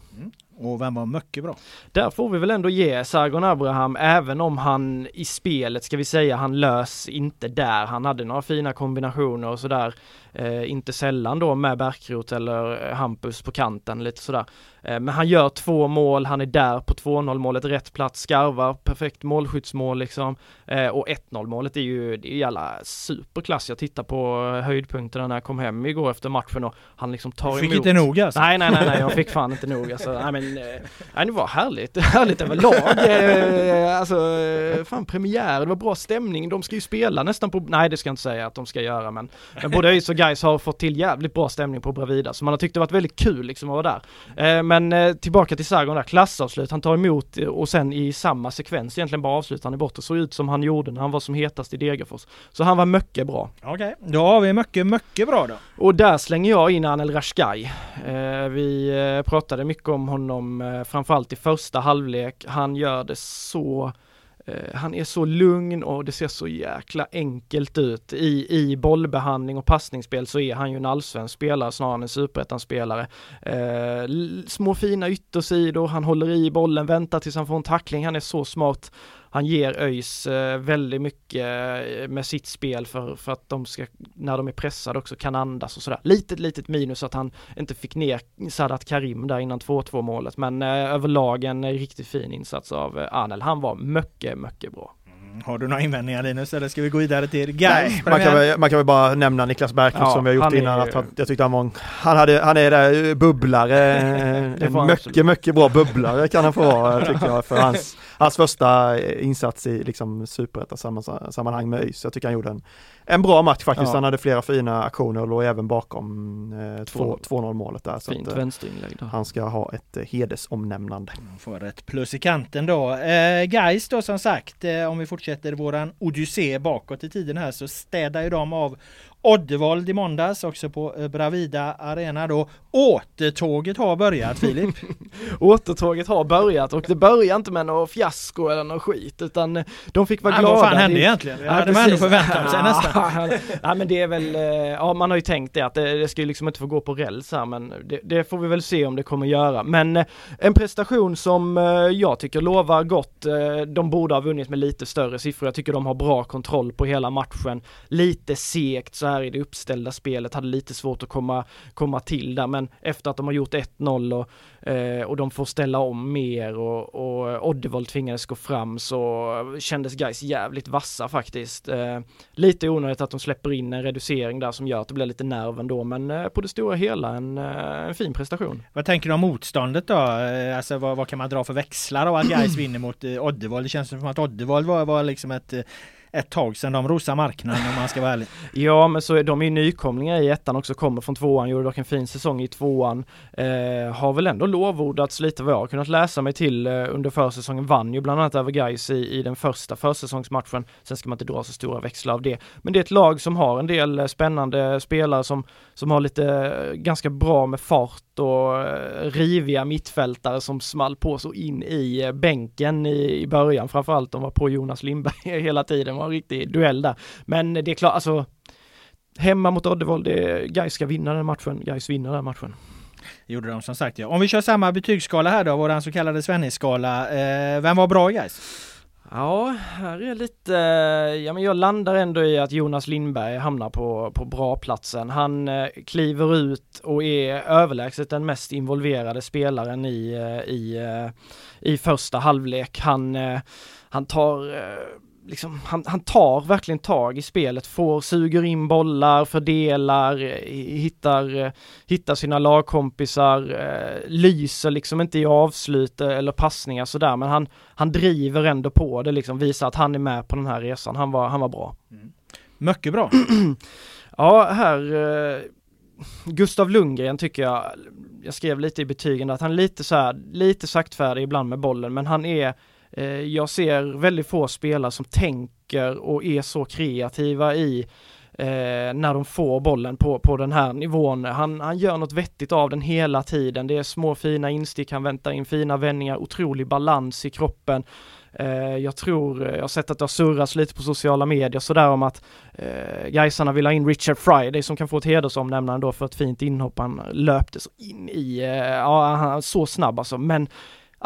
Och vem var mycket bra? Där får vi väl ändå ge Sargon Abraham, även om han i spelet ska vi säga, han lös inte där. Han hade några fina kombinationer och sådär. Eh, inte sällan då med Bärkroth eller eh, Hampus på kanten lite sådär. Eh, men han gör två mål, han är där på 2-0 målet, rätt plats, skarvar, perfekt målskyddsmål liksom. Eh, och 1-0 målet är ju, det är ju jävla superklass. Jag tittar på höjdpunkterna när jag kom hem igår efter matchen och han liksom tar Du fick emot. inte nog alltså? Nej, nej, nej, nej, jag fick fan inte nog alltså. Nej men, eh, nej, det var härligt, härligt överlag. Eh, alltså, eh, fan premiär, det var bra stämning. De ska ju spela nästan på, nej det ska jag inte säga att de ska göra men, men både ÖIS och Gais har fått till jävligt bra stämning på Bravida så man har tyckt det varit väldigt kul liksom att vara där. Eh, men eh, tillbaka till Sargon där, klassavslut, han tar emot eh, och sen i samma sekvens egentligen bara avslutar han i bort. Det såg ut som han gjorde när han var som hetast i Degerfors. Så han var mycket bra. Okej, då har vi mycket, mycket bra då. Och där slänger jag in Anel Rashkai. Vi pratade mycket om honom eh, framförallt i första halvlek. Han gör det så Eh, han är så lugn och det ser så jäkla enkelt ut. I, i bollbehandling och passningsspel så är han ju en allsvensk spelare snarare än en superettan-spelare. Eh, små fina yttersidor, han håller i bollen, väntar tills han får en tackling, han är så smart. Han ger ÖIS eh, väldigt mycket eh, med sitt spel för, för att de ska, när de är pressade också, kan andas och sådär. Litet, litet minus att han inte fick ner Sadat Karim där innan 2-2 målet, men eh, överlag en riktigt fin insats av Anel. Han var mycket, mycket bra. Har du några invändningar Linus eller ska vi gå vidare till Nej, Gais? man kan, väl, man kan väl bara nämna Niklas Bärkroth Ja, som vi har gjort innan. ju- Att han, jag tyckte han var en, han, hade, han är där bubblare, en absolut. mycket, mycket bra bubblare kan han få vara tycker jag för hans, hans första eh, insats i liksom superettan-sammanhang med ÖIS. Jag tycker han gjorde en, en bra match faktiskt. Ja. Han hade flera fina aktioner och låg även bakom eh, 2 2-0. 2-0 målet där. Så Fint att, eh, vänsterinlägg han ska ha ett eh, hedersomnämnande. Får ett plus i kanten då. Eh, Gais då som sagt, eh, om vi fortsätter våran odyssé bakåt i tiden här så städar ju de av Oddevold i måndags också på eh, Bravida Arena då. Återtåget har börjat Filip. Återtåget har börjat och det börjar inte med något fiasko eller något skit utan de fick vara Ja, glada. vad fan hände Det- egentligen? Det hade man ändå förväntat sig nästan. Ja men det är väl, eh, ja man har ju tänkt det att det, det ska ju liksom inte få gå på räls här men det, det får vi väl se om det kommer göra. Men eh, en prestation som eh, jag tycker lovar gott. De borde ha vunnit med lite större siffror. Jag tycker de har bra kontroll på hela matchen. Lite segt så här i det uppställda spelet, hade lite svårt att komma, komma till där men efter att de har gjort 1-0 och, eh, och de får ställa om mer och, och Oddevold tvingades gå fram så kändes guys jävligt vassa faktiskt. Eh, lite onödigt att de släpper in en reducering där som gör att det blir lite nerv ändå men eh, på det stora hela en, eh, en fin prestation. Vad tänker du om motståndet då? Eh, Alltså vad, vad kan man dra för växlar av att Gais vinner mot eh, Oddevold? Det känns som att Oddevold var, var liksom ett, eh, ett tag sedan de rosade marknaden om man ska vara ärlig. Ja men så är de är ju nykomlingar i ettan också, kommer från tvåan, gjorde dock en fin säsong i tvåan. Eh, har väl ändå lovordats lite vad jag har kunnat läsa mig till eh, under försäsongen, vann ju bland annat över Gais i, i den första försäsongsmatchen. Sen ska man inte dra så stora växlar av det. Men det är ett lag som har en del eh, spännande spelare som, som har lite eh, ganska bra med fart och eh, riviga mittfältare som small på så in i bänken i, i början. Framförallt de var på Jonas Lindberg hela tiden, var en riktig duell där. Men det är klart, alltså Hemma mot Oddevold, Gais ska vinna den matchen, Gais vinner den matchen. Gjorde de som sagt ja. Om vi kör samma betygsskala här då, våran så kallade Svennis-skala. Eh, vem var bra Gais? Ja, här är lite, ja men jag landar ändå i att Jonas Lindberg hamnar på, på bra platsen. Han eh, kliver ut och är överlägset den mest involverade spelaren i, eh, i, eh, i första halvlek. Han, eh, han tar eh, liksom, han, han tar verkligen tag i spelet, får, suger in bollar, fördelar, hittar, hittar sina lagkompisar, lyser liksom inte i avslut eller passningar sådär men han, han driver ändå på det liksom, visar att han är med på den här resan. Han var, han var bra. Mm. Mycket bra. ja, här Gustav Lundgren tycker jag, jag skrev lite i betygen att han är lite så här, lite saktfärdig ibland med bollen men han är eh, Eh, jag ser väldigt få spelare som tänker och är så kreativa i eh, när de får bollen på, på den här nivån. Han, han gör något vettigt av den hela tiden. Det är små fina instick, han väntar in fina vändningar, otrolig balans i kroppen. Eh, jag tror, eh, jag har sett att det har surrats lite på sociala medier sådär om att eh, Gaisarna vill ha in Richard Friday som kan få ett hedersomnämnande då för ett fint inhopp. Han löpte så in i, eh, ja han så snabb alltså men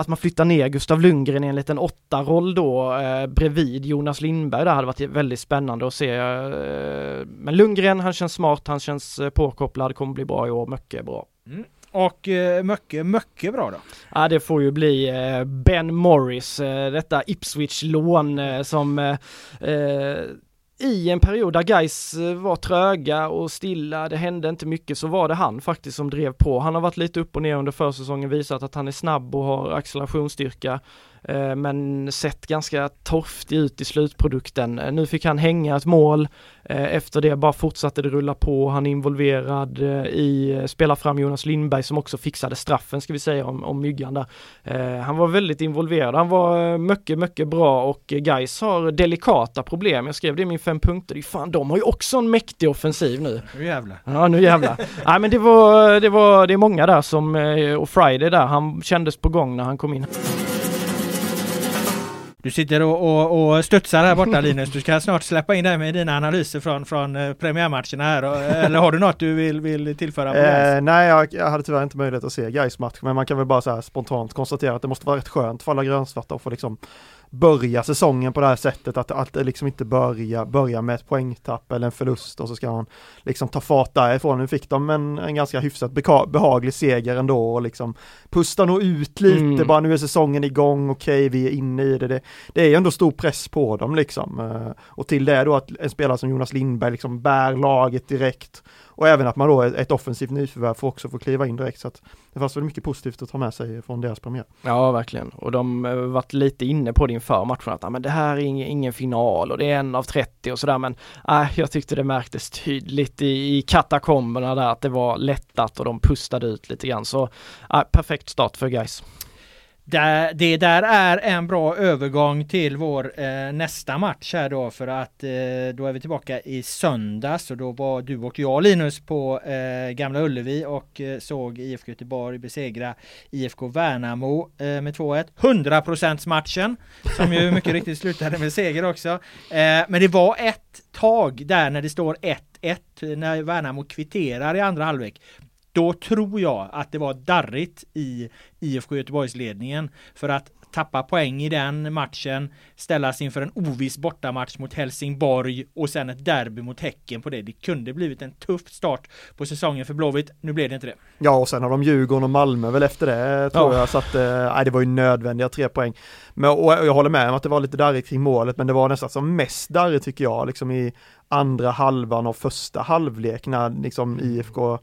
att man flyttar ner Gustav Lundgren i en liten åtta-roll då eh, bredvid Jonas Lindberg, det hade varit väldigt spännande att se. Eh, men Lundgren, han känns smart, han känns eh, påkopplad, kommer bli bra i år, mycket bra. Mm. Och eh, mycket, mycket bra då? Ja det får ju bli eh, Ben Morris, eh, detta Ipswich-lån eh, som eh, i en period där guys eh, var tröga och stilla, det hände inte mycket, så var det han faktiskt som drev på. Han har varit lite upp och ner under försäsongen, visat att han är snabb och har accelerationsstyrka. Eh, men sett ganska torftig ut i slutprodukten. Eh, nu fick han hänga ett mål, eh, efter det bara fortsatte det rulla på, han är involverad i, spelar fram Jonas Lindberg som också fixade straffen ska vi säga om, om myggan där. Han var väldigt involverad, han var mycket, mycket bra och Guys har delikata problem. Jag skrev det i min fem punkter, fan de har ju också en mäktig offensiv nu. Nu jävlar. Ja nu jävlar. Nej men det var, det var, det är många där som, och Friday där, han kändes på gång när han kom in. Du sitter och, och, och studsar här borta Linus. Du ska snart släppa in dig med dina analyser från, från eh, premiärmatcherna här. Eller har du något du vill, vill tillföra? Eh, nej, jag, jag, hade tyvärr inte möjlighet att se Gais match, men man kan väl bara så spontant konstatera att det måste vara rätt skönt för alla grönsvarta att få liksom börja säsongen på det här sättet att, att liksom inte börja, börja med ett poängtapp eller en förlust och så ska han liksom ta fart därifrån. Nu fick de en, en ganska hyfsat behaglig seger ändå och liksom pusta nog ut lite mm. bara nu är säsongen igång, okej okay, vi är inne i det. det. Det är ändå stor press på dem liksom. Eh, och till det då att en spelare som Jonas Lindberg liksom bär laget direkt och även att man då, ett offensivt nyförvärv, får också få kliva in direkt. Så att det fanns väl mycket positivt att ta med sig från deras premiär. Ja, verkligen. Och de har varit lite inne på det inför matchen att ah, men det här är ingen, ingen final och det är en av 30 och sådär. Men äh, jag tyckte det märktes tydligt i, i katakomberna där att det var lättat och de pustade ut lite grann. Så äh, perfekt start för guys. Där, det där är en bra övergång till vår eh, nästa match här då för att eh, då är vi tillbaka i söndags och då var du och jag Linus på eh, Gamla Ullevi och eh, såg IFK Göteborg besegra IFK Värnamo eh, med 2-1. 100% matchen som ju mycket riktigt slutade med seger också. Eh, men det var ett tag där när det står 1-1 när Värnamo kvitterar i andra halvlek då tror jag att det var darrigt i IFK Göteborgsledningen för att tappa poäng i den matchen, ställas inför en oviss bortamatch mot Helsingborg och sen ett derby mot Häcken på det. Det kunde blivit en tuff start på säsongen för Blåvitt. Nu blev det inte det. Ja, och sen har de Djurgården och Malmö väl efter det tror ja. jag, så att eh, det var ju nödvändiga tre poäng. Men, och jag håller med om att det var lite darrigt kring målet, men det var nästan som mest darrigt tycker jag, liksom i andra halvan av första halvlek när liksom IFK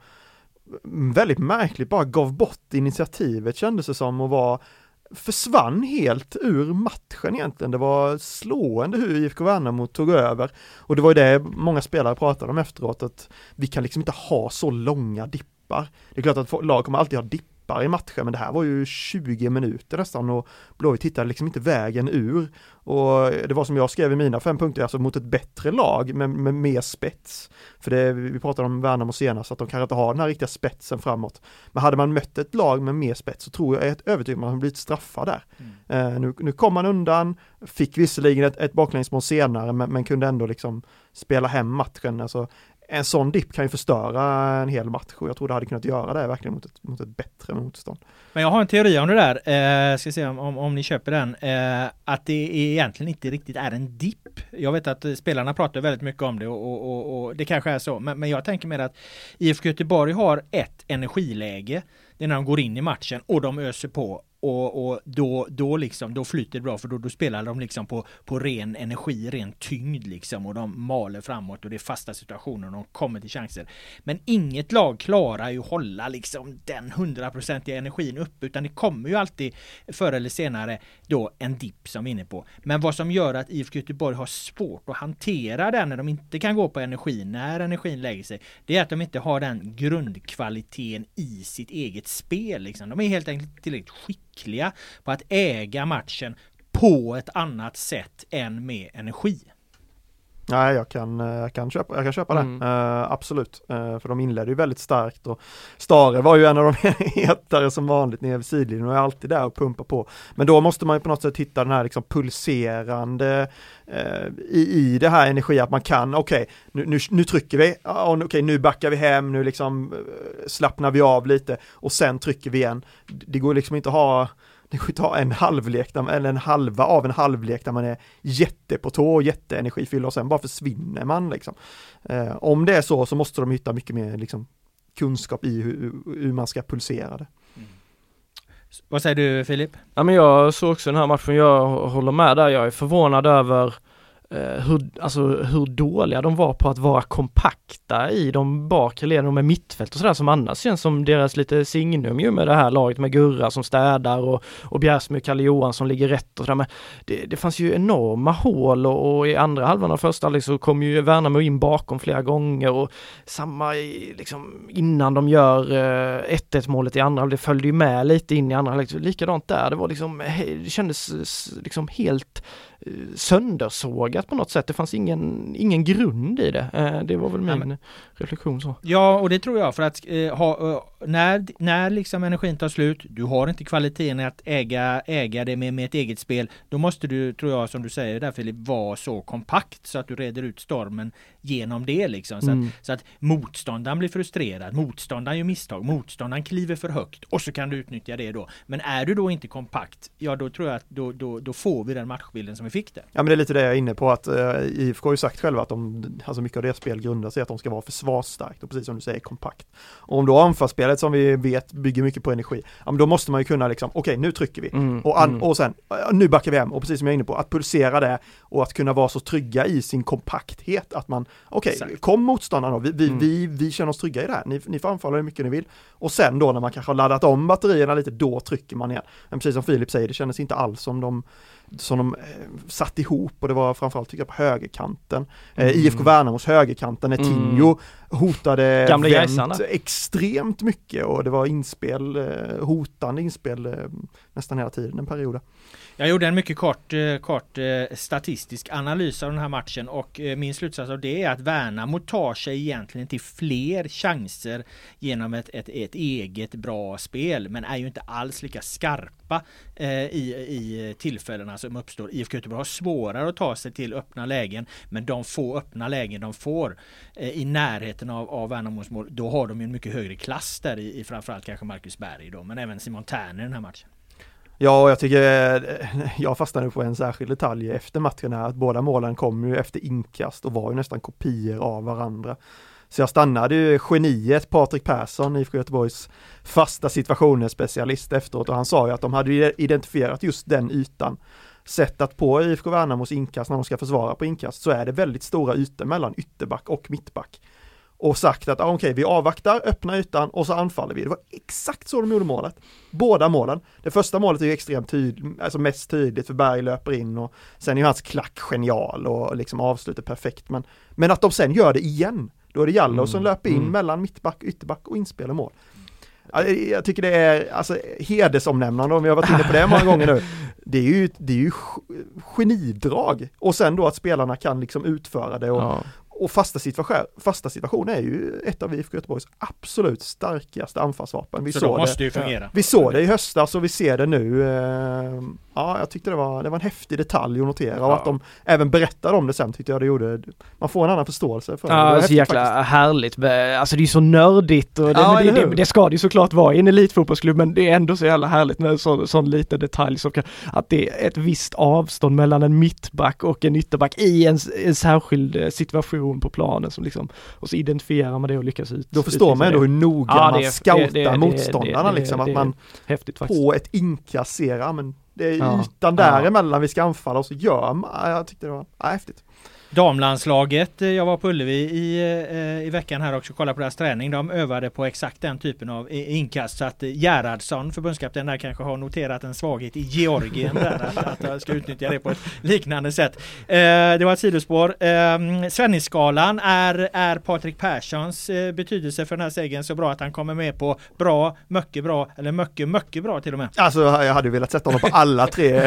väldigt märkligt bara gav bort initiativet kändes det som och var försvann helt ur matchen egentligen. Det var slående hur IFK Värnamo tog över. Och det var ju det många spelare pratade om efteråt, att vi kan liksom inte ha så långa dippar. Det är klart att lag kommer alltid ha dippar dippar i matchen, men det här var ju 20 minuter nästan och Blåvitt hittade liksom inte vägen ur. Och det var som jag skrev i mina fem punkter, alltså mot ett bättre lag med, med mer spets. För det, vi pratade om Värnamo senast, att de kanske inte har den här riktiga spetsen framåt. Men hade man mött ett lag med mer spets så tror jag, jag är övertygad om att man blivit straffad där. Mm. Eh, nu, nu kom man undan, fick visserligen ett, ett baklängsmål senare, men, men, kunde ändå liksom spela hem matchen. Alltså, en sån dipp kan ju förstöra en hel match och jag tror det hade kunnat göra det verkligen mot ett, mot ett bättre motstånd. Men jag har en teori om det där, eh, ska se om, om, om ni köper den, eh, att det egentligen inte riktigt är en dipp. Jag vet att spelarna pratar väldigt mycket om det och, och, och, och det kanske är så, men, men jag tänker mer att IFK Göteborg har ett energiläge, det är när de går in i matchen och de öser på och, och då, då liksom, då flyter det bra för då, då spelar de liksom på, på ren energi, ren tyngd liksom och de maler framåt och det är fasta situationer och de kommer till chanser. Men inget lag klarar ju hålla liksom den hundraprocentiga energin uppe utan det kommer ju alltid förr eller senare då en dipp som vi är inne på. Men vad som gör att IFK Göteborg har svårt att hantera den när de inte kan gå på energi, när energin lägger sig, det är att de inte har den grundkvaliteten i sitt eget spel. Liksom. De är helt enkelt tillräckligt skickliga på att äga matchen på ett annat sätt än med energi. Nej, jag kan, eh, jag kan köpa, jag kan köpa Mm. det. Uh, absolut. Uh, för de inledde ju väldigt starkt och Stare var ju en av de hetare som vanligt nere vid sidlinjen och är alltid där och pumpar på. Men då måste man ju på något sätt hitta den här liksom pulserande uh, i, i det här energi att man kan, okej, okay, nu, nu, nu trycker vi, okej, okay, nu backar vi hem, nu liksom slappnar vi av lite och sen trycker vi igen. Det går liksom inte att ha det går att ha en halvlek, där, eller en halva av en halvlek där man är jätte på tå och jätteenergifylld och sen bara försvinner man liksom. Eh, om det är så så måste de hitta mycket mer liksom, kunskap i hur, hur man ska pulsera det. Vad säger du Filip? Ja men jag såg också den här matchen, jag håller med där, jag är förvånad över Eh, hur, alltså, hur dåliga de var på att vara kompakta i de bakre leden med mittfält och sådär som annars känns som deras lite signum ju med det här laget med Gurra som städar och, och Bjärsmyr och Kalle Johansson ligger rätt och sådär. Men det, det fanns ju enorma hål och, och i andra halvan av första halvlek så kom ju Värnamo in bakom flera gånger och samma i, liksom innan de gör eh, 1-1 målet i andra halvlek följde ju med lite in i andra halvlek, likadant där, det var liksom, det kändes liksom helt söndersågat på något sätt. Det fanns ingen, ingen grund i det. Eh, Det var väl Ja, min reflektion så. Ja, och det tror jag för att eh, ha, eh, när, när liksom energin tar slut, du har inte kvaliteten att äga, äga det med, med ett eget spel, då måste du, tror jag, som du säger där Filip, vara så kompakt så att du reder ut stormen genom det liksom. Så, Mm. att, så att motståndaren blir frustrerad, motståndaren gör misstag, motståndaren kliver för högt och så kan du utnyttja det då. Men är du då inte kompakt, ja då tror jag att då, då, då får vi den matchbilden som vi fick där. Ja men det är lite det jag är inne på att uh, IFK har ju sagt själva att de, alltså mycket av deras spel grundar sig att de ska vara försvarsstarkt och precis som du säger kompakt. Och om då anfallsspelet som vi vet bygger mycket på energi, ja men då måste man ju kunna liksom, okej nu trycker vi Mm, och, an, mm. och sen, nu backar vi hem och precis som jag är inne på, att pulsera det och att kunna vara så trygga i sin kompakthet att man, okej, Exakt. kom motståndarna då, vi, vi, Mm. vi, vi känner oss trygga i det här, ni, ni får anfalla hur mycket ni vill. Och sen då när man kanske har laddat om batterierna lite, då trycker man igen. Men precis som Filip säger, det kändes inte alls som de som de eh, satt ihop och det var framförallt tycker jag på högerkanten. Eh, Mm. IFK Värnamos högerkanten när Mm. Tinjo hotade Gamla vänt extremt mycket och det var inspel, eh, hotande inspel nästan hela tiden en period. Jag gjorde en mycket kort, eh, kort eh, statistisk analys av den här matchen och eh, min slutsats av det är att Värnamo tar sig egentligen till fler chanser genom ett, ett, ett eget bra spel men är ju inte alls lika skarpa i, i tillfällena som uppstår. IFK Göteborg har svårare att ta sig till öppna lägen men de få öppna lägen de får i närheten av, av Värnamos mål då har de ju en mycket högre klass där i, i framförallt kanske Marcus Berg då men även Simon Thern i den här matchen. Ja, och jag tycker, eh, jag fastnade på en särskild detalj efter matchen här, att båda målen kom ju efter inkast och var ju nästan kopior av varandra. Så jag stannade ju geniet Patrik Persson, IFK Göteborgs fasta situationer specialist efteråt och han sa ju att de hade identifierat just den ytan. Sett att på IFK Värnamos inkast när de ska försvara på inkast så är det väldigt stora ytor mellan ytterback och mittback. Och sagt att ah, okej, vi avvaktar, öppnar ytan och så anfaller vi. Det var exakt så de gjorde målet. Båda målen. Det första målet är ju extremt tydligt, alltså mest tydligt för Berg löper in och sen är ju hans klack genial och liksom avslutar perfekt. Men, men att de sen gör det igen, då är det Jallow Mm, som löper in mm. mellan mittback, ytterback och inspel och mål. Ja, Jag tycker det är alltså hedersomnämnande om vi har varit inne på det många gånger nu. Det är ju, det är ju genidrag och sen då att spelarna kan liksom utföra det och, Ja. Och fasta, situation, fasta situationer är ju ett av IFK Göteborgs absolut starkaste anfallsvapen. Vi Så såg måste det ju fungera. Vi såg det i höstas och vi ser det nu. Eh, ja, jag tyckte det var, det var en häftig detalj att notera och Ja. att de även berättade om det sen tyckte jag det gjorde, man får en annan förståelse för det. Ja, så häftigt jäkla faktiskt. härligt. Alltså det är så nördigt och det, Ja, det, det, ska det ju såklart vara i en elitfotbollsklubb men det är ändå så jävla härligt med en sån, sån liten detalj som kan, att det är ett visst avstånd mellan en mittback och en ytterback i en, en särskild eh, situation på planen som liksom, och så identifierar man det och lyckas ut. Då förstår man ändå hur noga Ja, man det scoutar det- det- motståndarna liksom, att man häftigt på ett inkast ser, ja men det är Ja. ytan däremellan vi ska anfalla och så gör man, ja, jag tyckte det var, ja, häftigt. Damlandslaget, eh, jag var på Ullevi i, eh, i veckan här också och kollade på deras träning. De övade på exakt den typen av inkast så att eh, Gerhardsson, förbundskapten där kanske har noterat en svaghet i Georgien där att, att jag ska utnyttja det på ett liknande sätt. Det var ett sidospår. Eh, Svennisskalan är, är Patrik Perssons betydelse för den här segern så bra att han kommer med på bra, mycket bra eller mycket, mycket bra till och med. Alltså jag hade velat sätta honom på alla tre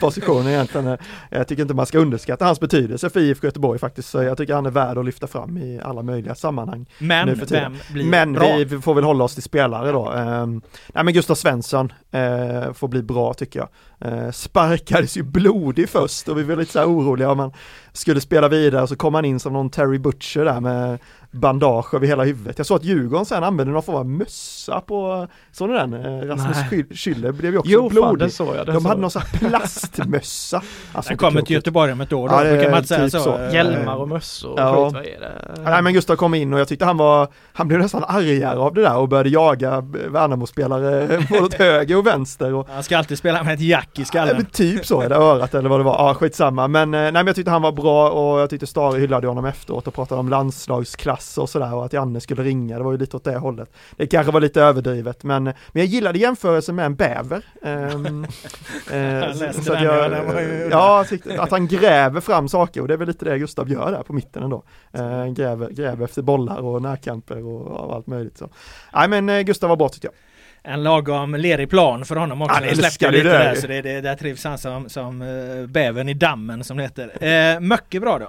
positioner egentligen. Jag tycker inte man ska underskatta hans betydelse för IFK Göteborg faktiskt, så jag tycker han är värd att lyfta fram i alla möjliga sammanhang. Men nu för tiden. vem blir Men bra? vi får väl hålla oss till spelare då. Um, nej men Gustav Svensson eh, får bli bra tycker jag. Eh, sparkades ju blodig först och vi var lite så här oroliga om han skulle spela vidare så kom han in som någon Terry Butcher där med bandage över hela huvudet. Jag såg att Djurgården sen använde någon form av mössa på, såg ni den? Eh, Rasmus Schüller blev ju också Jo, fan blodig. det såg jag. Det De såg hade någon sån här plastmössa. Alltså, inte kommer till. Göteborg om ett år då, Ja, det brukar är man säga typ så. så. Eh, Hjälmar och mössor och Ja. skit, vad är det? Nej men Gustav kom in och jag tyckte han var, han blev nästan argare av det där och började jaga Värnamo-spelare både åt höger och vänster och Han ska alltid spela med ett jack i Ja, skallen. men typ så, det örat eller vad det var, ja skitsamma. Men, eh, nej, men jag tyckte han var bra och jag tyckte Stare hyllade honom efteråt och pratade om landslagsklass och sådär och att Janne skulle ringa, det var ju lite åt det hållet. Det kanske var lite överdrivet men, men jag gillade jämförelsen med en bäver. Ehm, eh, så- så att den, jag- ja, att han gräver fram saker och det är väl lite det Gustav gör där på mitten ändå. Eh, gräver, gräver efter bollar och närkamper och, och allt möjligt. Så. Nej men eh, Gustav var bra tyckte jag. En lagom lerig plan för honom också. Han släppte älskar lite det där så det, det, där trivs han som, som uh, bävern i dammen som det heter. Uh, mycket bra då.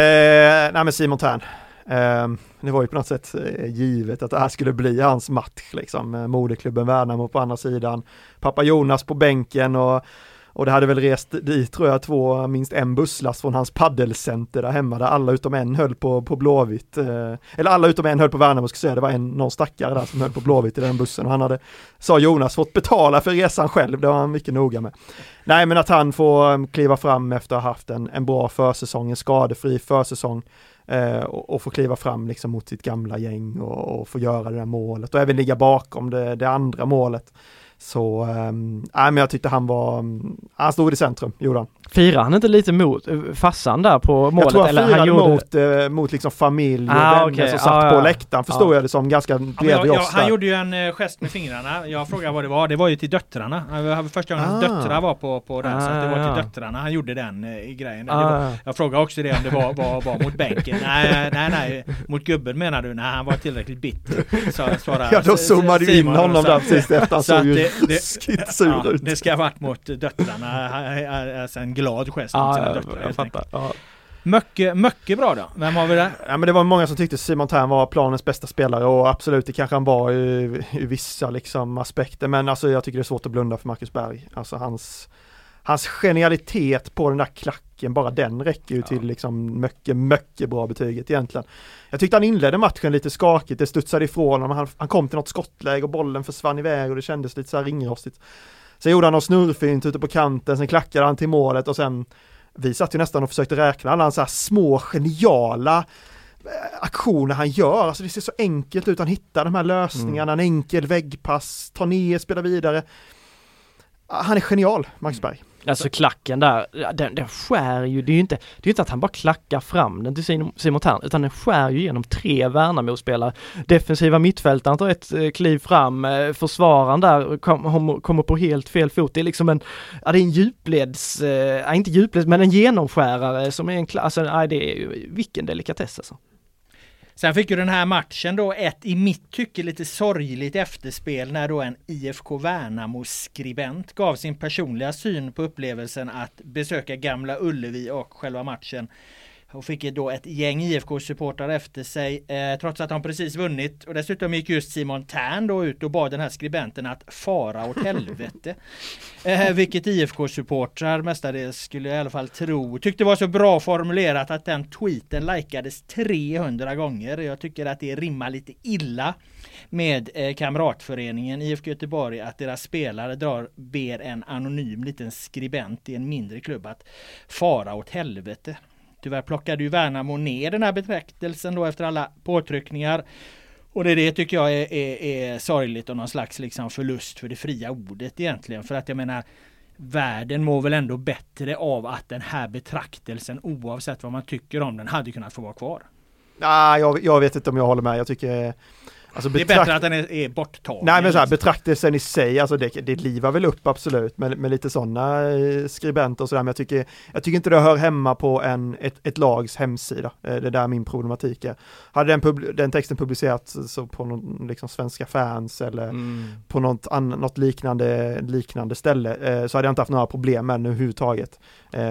Eh, nej men Simon Tern. Ehm, det var ju på något sätt eh, givet att det här skulle bli hans match liksom. Eh, moderklubben Värnamo på andra sidan. Pappa Jonas på bänken och, och det hade väl rest dit tror jag två, minst en busslast från hans paddelcenter där hemma där alla utom en höll på, på Blåvitt. Eh, eller alla utom en höll på Värnamo ska jag säga. Det var en, någon stackare där som höll på Blåvitt i den bussen och han hade, sa Jonas, fått betala för resan själv. Det var han mycket noga med. Nej men att han får ehm, kliva fram efter att ha haft en, en bra försäsong, en skadefri försäsong eh, och, och få kliva fram liksom mot sitt gamla gäng och, och få göra det där målet och även ligga bakom det, det andra målet. Så, um, men jag tyckte han var, mm, han stod i centrum, gjorde han. Firar han inte lite mot eh, farsan där på målet? jag tror han eller firade gjorde... mot, eh, mot liksom familj och Ah, vänner okej. som satt Ah, på ja. läktaren, förstod Ja. jag det som, ganska Ja, bredvid jag, jag, oss han gjorde ju en eh, gest med fingrarna. Jag frågade vad det var. Det var ju till döttrarna. Det var första gången hans Ah. döttrar var på, på den. så det var Ah, ja. till döttrarna han gjorde den eh, grejen. Ah, var, ja. jag frågade också det om det var, var, var mot bänken. Nej, nej, nej. Mot gubben menar du? Nej, han var tillräckligt bitter. Så, svarade Ja då zoomade du in honom där precis efter, han så såg ju det- det- ruskigt sur Ja, ut. det ska ha varit mot döttrarna. Alltså en glad gest mot Ja, sina döttrar jag helt enkelt. fattar. Ja. Mycket, mycket bra då. Vem har vi där? Ja men det var många som tyckte Simon Tern var planens bästa spelare och absolut det kanske han var i, i vissa liksom aspekter men alltså jag tycker det är svårt att blunda för Marcus Berg. Alltså hans, hans genialitet på den där klacken, bara den räcker ju till liksom mycket, mycket bra betyget egentligen. Jag tyckte han inledde matchen lite skakigt, det studsade ifrån honom, han, han kom till något skottläge och bollen försvann iväg och det kändes lite så här ringrostigt. Sen gjorde han något snurrfint ute på kanten, sen klackade han till målet och sen vi satt ju nästan och försökte räkna alla hans små geniala eh, aktioner han gör, alltså det ser så enkelt ut, han hittar de här lösningarna, en enkel väggpass, tar ner, spelar vidare. Ah, Han är genial, Max Berg. Alltså klacken där, den, den skär ju, det är ju inte, det är inte att han bara klackar fram den till Simon Simon Thern, utan den skär ju genom tre Värnamo-spelare. Defensiva mittfältaren tar ett eh, kliv fram, eh, försvararen där kom, kommer på helt fel fot. Det är liksom en, ja det är en djupleds, eh, inte djupleds, men en genomskärare som är en klass, alltså, nej det är ju, vilken delikatess alltså. Sen fick ju den här matchen då ett i mitt tycke lite sorgligt efterspel när då en IFK Värnamo-skribent gav sin personliga syn på upplevelsen att besöka Gamla Ullevi och själva matchen och fick då ett gäng IFK-supportrar efter sig eh, trots att de precis vunnit. Och dessutom gick just Simon Tern då ut och bad den här skribenten att fara åt helvete. eh, vilket IFK-supportrar mestadels skulle jag i alla fall tro tyckte var så bra formulerat att den tweeten likades 300 gånger. Jag tycker att det rimmar lite illa med eh, kamratföreningen IFK Göteborg att deras spelare drar, ber en anonym liten skribent i en mindre klubb att fara åt helvete. Tyvärr plockade ju Värnamo ner den här betraktelsen då efter alla påtryckningar. Och det, det tycker jag är, är, är sorgligt och någon slags liksom förlust för det fria ordet egentligen. För att jag menar Världen mår väl ändå bättre av att den här betraktelsen oavsett vad man tycker om den hade kunnat få vara kvar. Nej, jag, jag vet inte om jag håller med. Jag tycker Alltså det är bättre att den är, är borttagen. Nej men så här, betraktelsen i sig, alltså det, det livar väl upp absolut med, med lite sådana eh, skribenter och sådär, men jag tycker, jag tycker inte det hör hemma på en, ett, ett lags hemsida. Eh, det är där min problematik är. Hade den, pub, den texten publicerats så på någon, liksom svenska fans eller mm. på något, an, något liknande, liknande ställe eh, så hade jag inte haft några problem med den överhuvudtaget.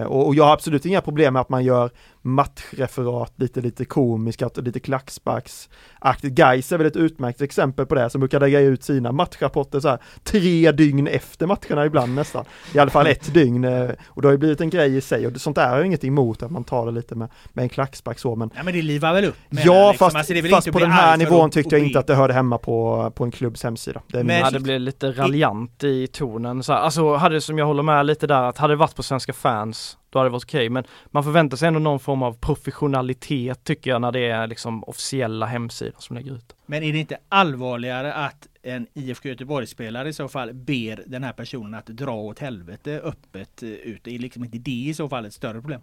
Och, och jag har absolut inga problem med att man gör matchreferat, lite, lite komiska, lite klacksparksaktigt. Gais är väl ett utmärkt exempel på det, som brukar lägga ut sina matchrapporter så här tre dygn efter matcherna ibland nästan. I alla fall ett dygn. Eh, och det har ju blivit en grej i sig och sånt där har jag inget emot att man tar det lite med, med en klackspark så men... Ja men det livar väl upp? Ja liksom. fast, alltså, fast på den här nivån tyckte jag inte att det hörde hemma på, på en klubbs hemsida. Det men ja, det blev lite raljant i tonen så här. Alltså hade som jag håller med lite där att hade det varit på Svenska fans då hade det varit okej. Okay. Men man förväntar sig ändå någon form av professionalitet tycker jag när det är liksom officiella hemsidor som lägger ut. Men är det inte allvarligare att en IFK Göteborg-spelare i så fall ber den här personen att dra åt helvete öppet eh, ut? Är liksom inte det i så fall ett större problem?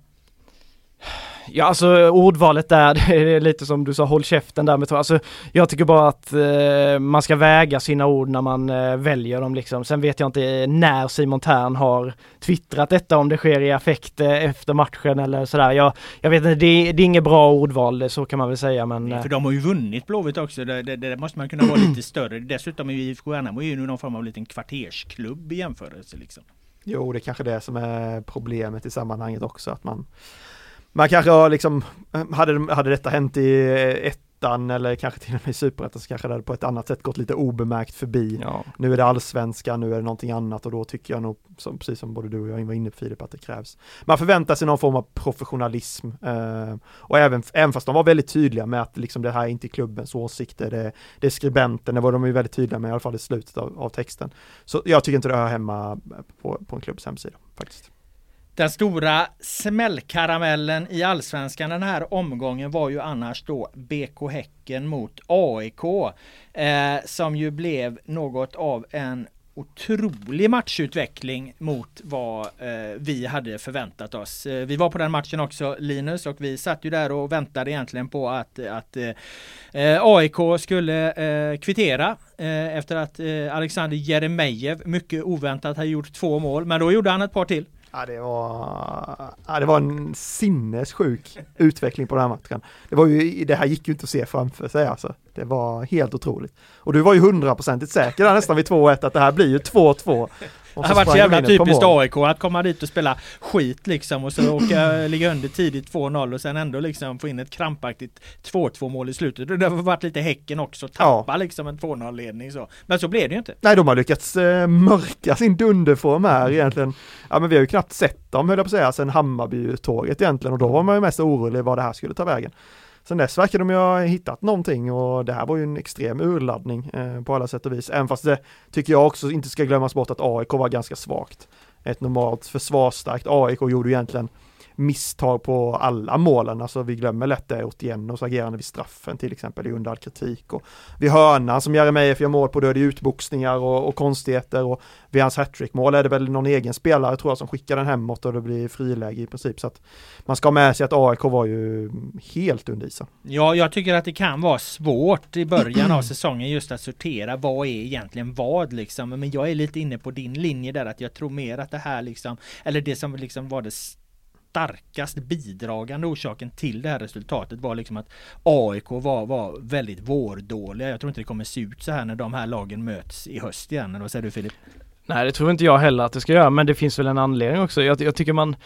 Ja alltså ordvalet där, det är lite som du sa, håll käften där med Alltså jag tycker bara att eh, man ska väga sina ord när man eh, väljer dem liksom. Sen vet jag inte när Simon Tern har twittrat detta, om det sker i affekt eh, efter matchen eller sådär. Jag, jag vet inte, det, det är inget bra ordval, så kan man väl säga men... Nej, för de har ju vunnit Blåvitt också, det, det, det, måste man kunna vara lite större. Dessutom är ju IFK Värnamo ju någon form av liten kvartersklubb i jämförelse liksom. Jo, det är kanske det som är problemet i sammanhanget också, att man man kanske har liksom, hade, hade detta hänt i ettan eller kanske till och med i superettan så kanske det hade på ett annat sätt gått lite obemärkt förbi. Ja. Nu är det allsvenskan, nu är det någonting annat och då tycker jag nog, som, precis som både du och jag var inne på Filip, att det krävs. Man förväntar sig någon form av professionalism eh, och även, även fast de var väldigt tydliga med att liksom det här är inte klubbens åsikter, det, det är skribenten, det var de ju väldigt tydliga med i alla fall i slutet av, av texten. Så jag tycker inte det hör hemma på, på en klubbs hemsida faktiskt. Den stora smällkaramellen i allsvenskan den här omgången var ju annars då BK Häcken mot AIK. Eh, som ju blev något av en otrolig matchutveckling mot vad eh, vi hade förväntat oss. Eh, vi var på den matchen också Linus och vi satt ju där och väntade egentligen på att, att eh, eh AIK skulle eh, kvittera eh, efter att eh, Alexander Jeremejeff mycket oväntat hade gjort två mål. Men då gjorde han ett par till. Ja, det var, ja, det var en sinnessjuk utveckling på den här matchen. Det var ju, det här gick ju inte att se framför sig alltså. Det var helt otroligt. Och du var ju hundraprocentigt säker där nästan vid 2-1 att det här blir ju 2-2. Det har varit så jävla typiskt AIK att komma dit och spela skit liksom och så åka, ligga under tidigt 2-0 och sen ändå liksom få in ett krampaktigt 2-2 mål i slutet. Det har varit lite Häcken också, tappa ja. liksom en 2-0 ledning så. Men så blev det ju inte. Nej, de har lyckats eh, mörka sin dunderform här egentligen. Ja, men vi har ju knappt sett dem höll jag på att säga, sen Hammarby-tåget egentligen och då var man ju mest orolig vad det här skulle ta vägen. Sen dess verkar de ju ha hittat någonting och det här var ju en extrem urladdning eh, på alla sätt och vis. Även fast det tycker jag också inte ska glömmas bort att AIK var ganska svagt. Ett normalt försvarsstarkt AIK gjorde egentligen misstag på alla målen, alltså vi glömmer lätt det Otiennos agerande vid straffen till exempel, är under all kritik. Och vid hörnan som Jeremejeff gör mål på, då är det utboxningar och, och konstigheter. Och vid hans hattrickmål är det väl någon egen spelare tror jag som skickar den hemåt och det blir friläge i princip. Så att man ska ha med sig att AIK var ju helt under isen. Ja, jag tycker att det kan vara svårt i början av säsongen just att sortera vad är egentligen vad liksom, men jag är lite inne på din linje där att jag tror mer att det här liksom, eller det som liksom var det starkast bidragande orsaken till det här resultatet var liksom att AIK var, var väldigt vårdåliga. Jag tror inte det kommer se ut så här när de här lagen möts i höst igen. Vad säger du Filip? Nej det tror inte jag heller att det ska göra men det finns väl en anledning också. Jag, jag tycker man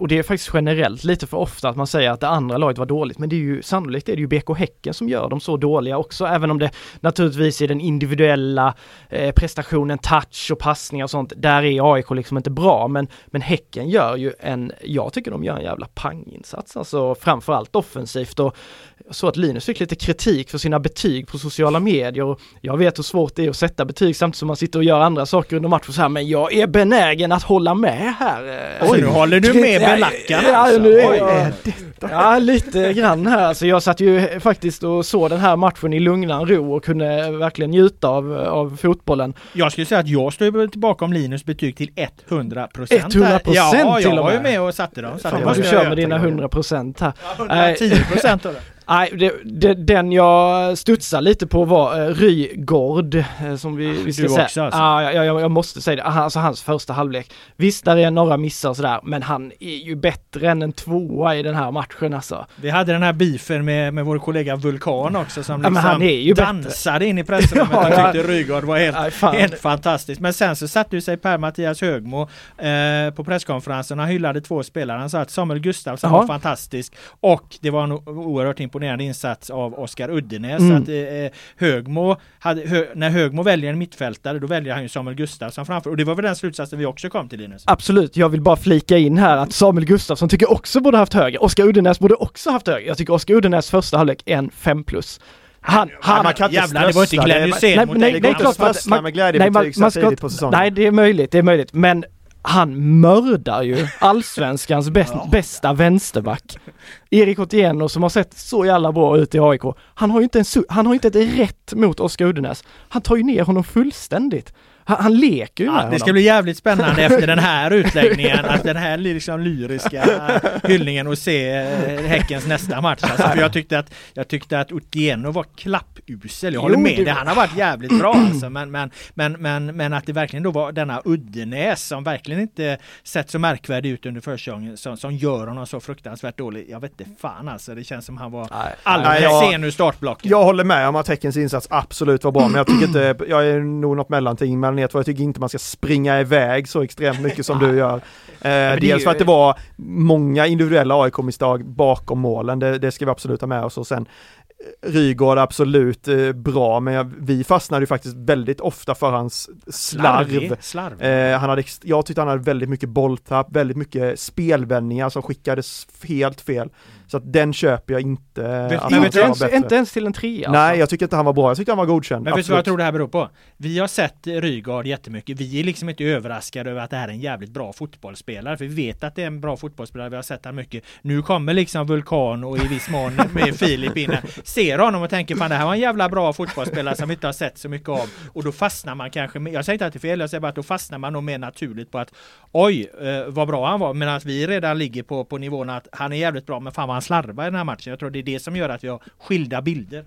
och det är faktiskt generellt lite för ofta att man säger att det andra laget var dåligt, men det är ju sannolikt är det ju BK Häcken som gör dem så dåliga också, även om det naturligtvis är den individuella eh, prestationen, touch och passningar och sånt, där är AIK liksom inte bra, men, men Häcken gör ju en, jag tycker de gör en jävla panginsats, alltså framförallt offensivt och så att Linus fick lite kritik för sina betyg på sociala medier och jag vet hur svårt det är att sätta betyg samtidigt som man sitter och gör andra saker under matchen så här, men jag är benägen att hålla med här. Oj, nu håller du med belackarna ja, alltså. nu är jag, ja, lite grann här. Alltså jag satt ju faktiskt och såg den här matchen i lugnan ro och kunde verkligen njuta av, av fotbollen. Jag skulle säga att jag står tillbaka Linus betyg till 100 procent. 100% Ja, till jag och var ju med. med och satte dem. Så Fan det vad du jag kör med dina 100 procent här. Ja, 110 procent av det. Nej, det, det, den jag studsade lite på var uh, Rygård, eh, som vi, vi ska säga. också, alltså? Ja, jag, jag, jag måste säga det. Ah, Alltså hans första halvlek. Visst, där är några missar och sådär, men han är ju bättre än en tvåa i den här matchen alltså. Vi hade den här beefen med, med vår kollega Vulkan också som Ja, liksom han är ju bättre. dansade in i pressrummet Ja, och ja. tyckte Rygaard var helt, fan. helt fantastiskt. Men sen så satte ju sig Per-Mattias Högmo eh, på presskonferensen och hyllade två spelare. Han sa att Samuel Gustafsson Ja. var fantastisk och det var en oerhört imponerande insats av Oskar Uddenäs. Mm. Att, eh, Högmo hade, hö, när Högmo väljer en mittfältare då väljer han ju Samuel Gustafsson framför och det var väl den slutsatsen vi också kom till Linus. Absolut, jag vill bara flika in här att Samuel Gustafsson tycker också borde haft högre. Oskar Uddenäs borde också haft högre. Jag tycker Oskar Uddenäs första halvlek är en 5 plus. Han, han, man kan inte Jävlar, det var inte Glenn Hysén Nej, mot nej, nej, man- man- med glädjebetyg så ska tidigt på säsongen. Nej, det är möjligt, det är möjligt. Men han mördar ju allsvenskans bäst, bästa vänsterback. Erik Otieno som har sett så jävla bra ut i AIK. Han har ju inte, en, han har inte ett rätt mot Oskar Uddenäs. Han tar ju ner honom fullständigt. Han, han leker ju med Ja, honom. det ska bli jävligt spännande efter den här utläggningen, att den här liksom lyriska hyllningen och se eh, Häckens nästa match. Alltså, för jag tyckte att, jag tyckte att Otieno var klappusel. Jag håller Jo, med det- dig, han har varit jävligt bra alltså. Men, men, men, men, men att det verkligen då var denna Uddenäs som verkligen inte sett så märkvärdig ut under försäsongen som, som gör honom så fruktansvärt dålig. Jag vet inte fan alltså, det känns som han var Nej. alldeles jag- sen ur startblocken. Jag håller med om att Häckens insats absolut var bra, men jag tycker inte, jag är nog något mellanting mellan er två. Jag tycker inte man ska springa iväg så extremt mycket som du gör. Eh, dels för att det var många individuella AIK-misstag bakom målen, det, det ska vi absolut ha med oss och sen eh, Rygaard absolut eh, bra, men jag, vi fastnade ju faktiskt väldigt ofta för hans slarv. Slarvig. Slarvig. Eh, han hade, jag tyckte han hade väldigt mycket bolltapp, väldigt mycket spelvändningar som skickades helt fel. Så att den köper jag inte. Vet- att inte, ens, inte ens till en trea. Nej, alltså. jag tycker inte han var bra. Jag tyckte han var godkänd. Men vet du vad jag tror det här beror på? Vi har sett Rygaard jättemycket. Vi är liksom inte överraskade över att det här är en jävligt bra fotbollsspelare. För vi vet att det är en bra fotbollsspelare. Vi har sett han mycket. Nu kommer liksom Vulkan och i viss mån med Filip in. Ser honom och tänker fan det här var en jävla bra fotbollsspelare som vi inte har sett så mycket av. Och då fastnar man kanske med, jag säger inte att det är fel, jag säger bara att då fastnar man nog mer naturligt på att oj, eh, vad bra han var. Men att vi redan ligger på, på nivån att han är jävligt bra, men fan vad han slarvar i den här matchen. Jag tror det är det som gör att vi har skilda bilder.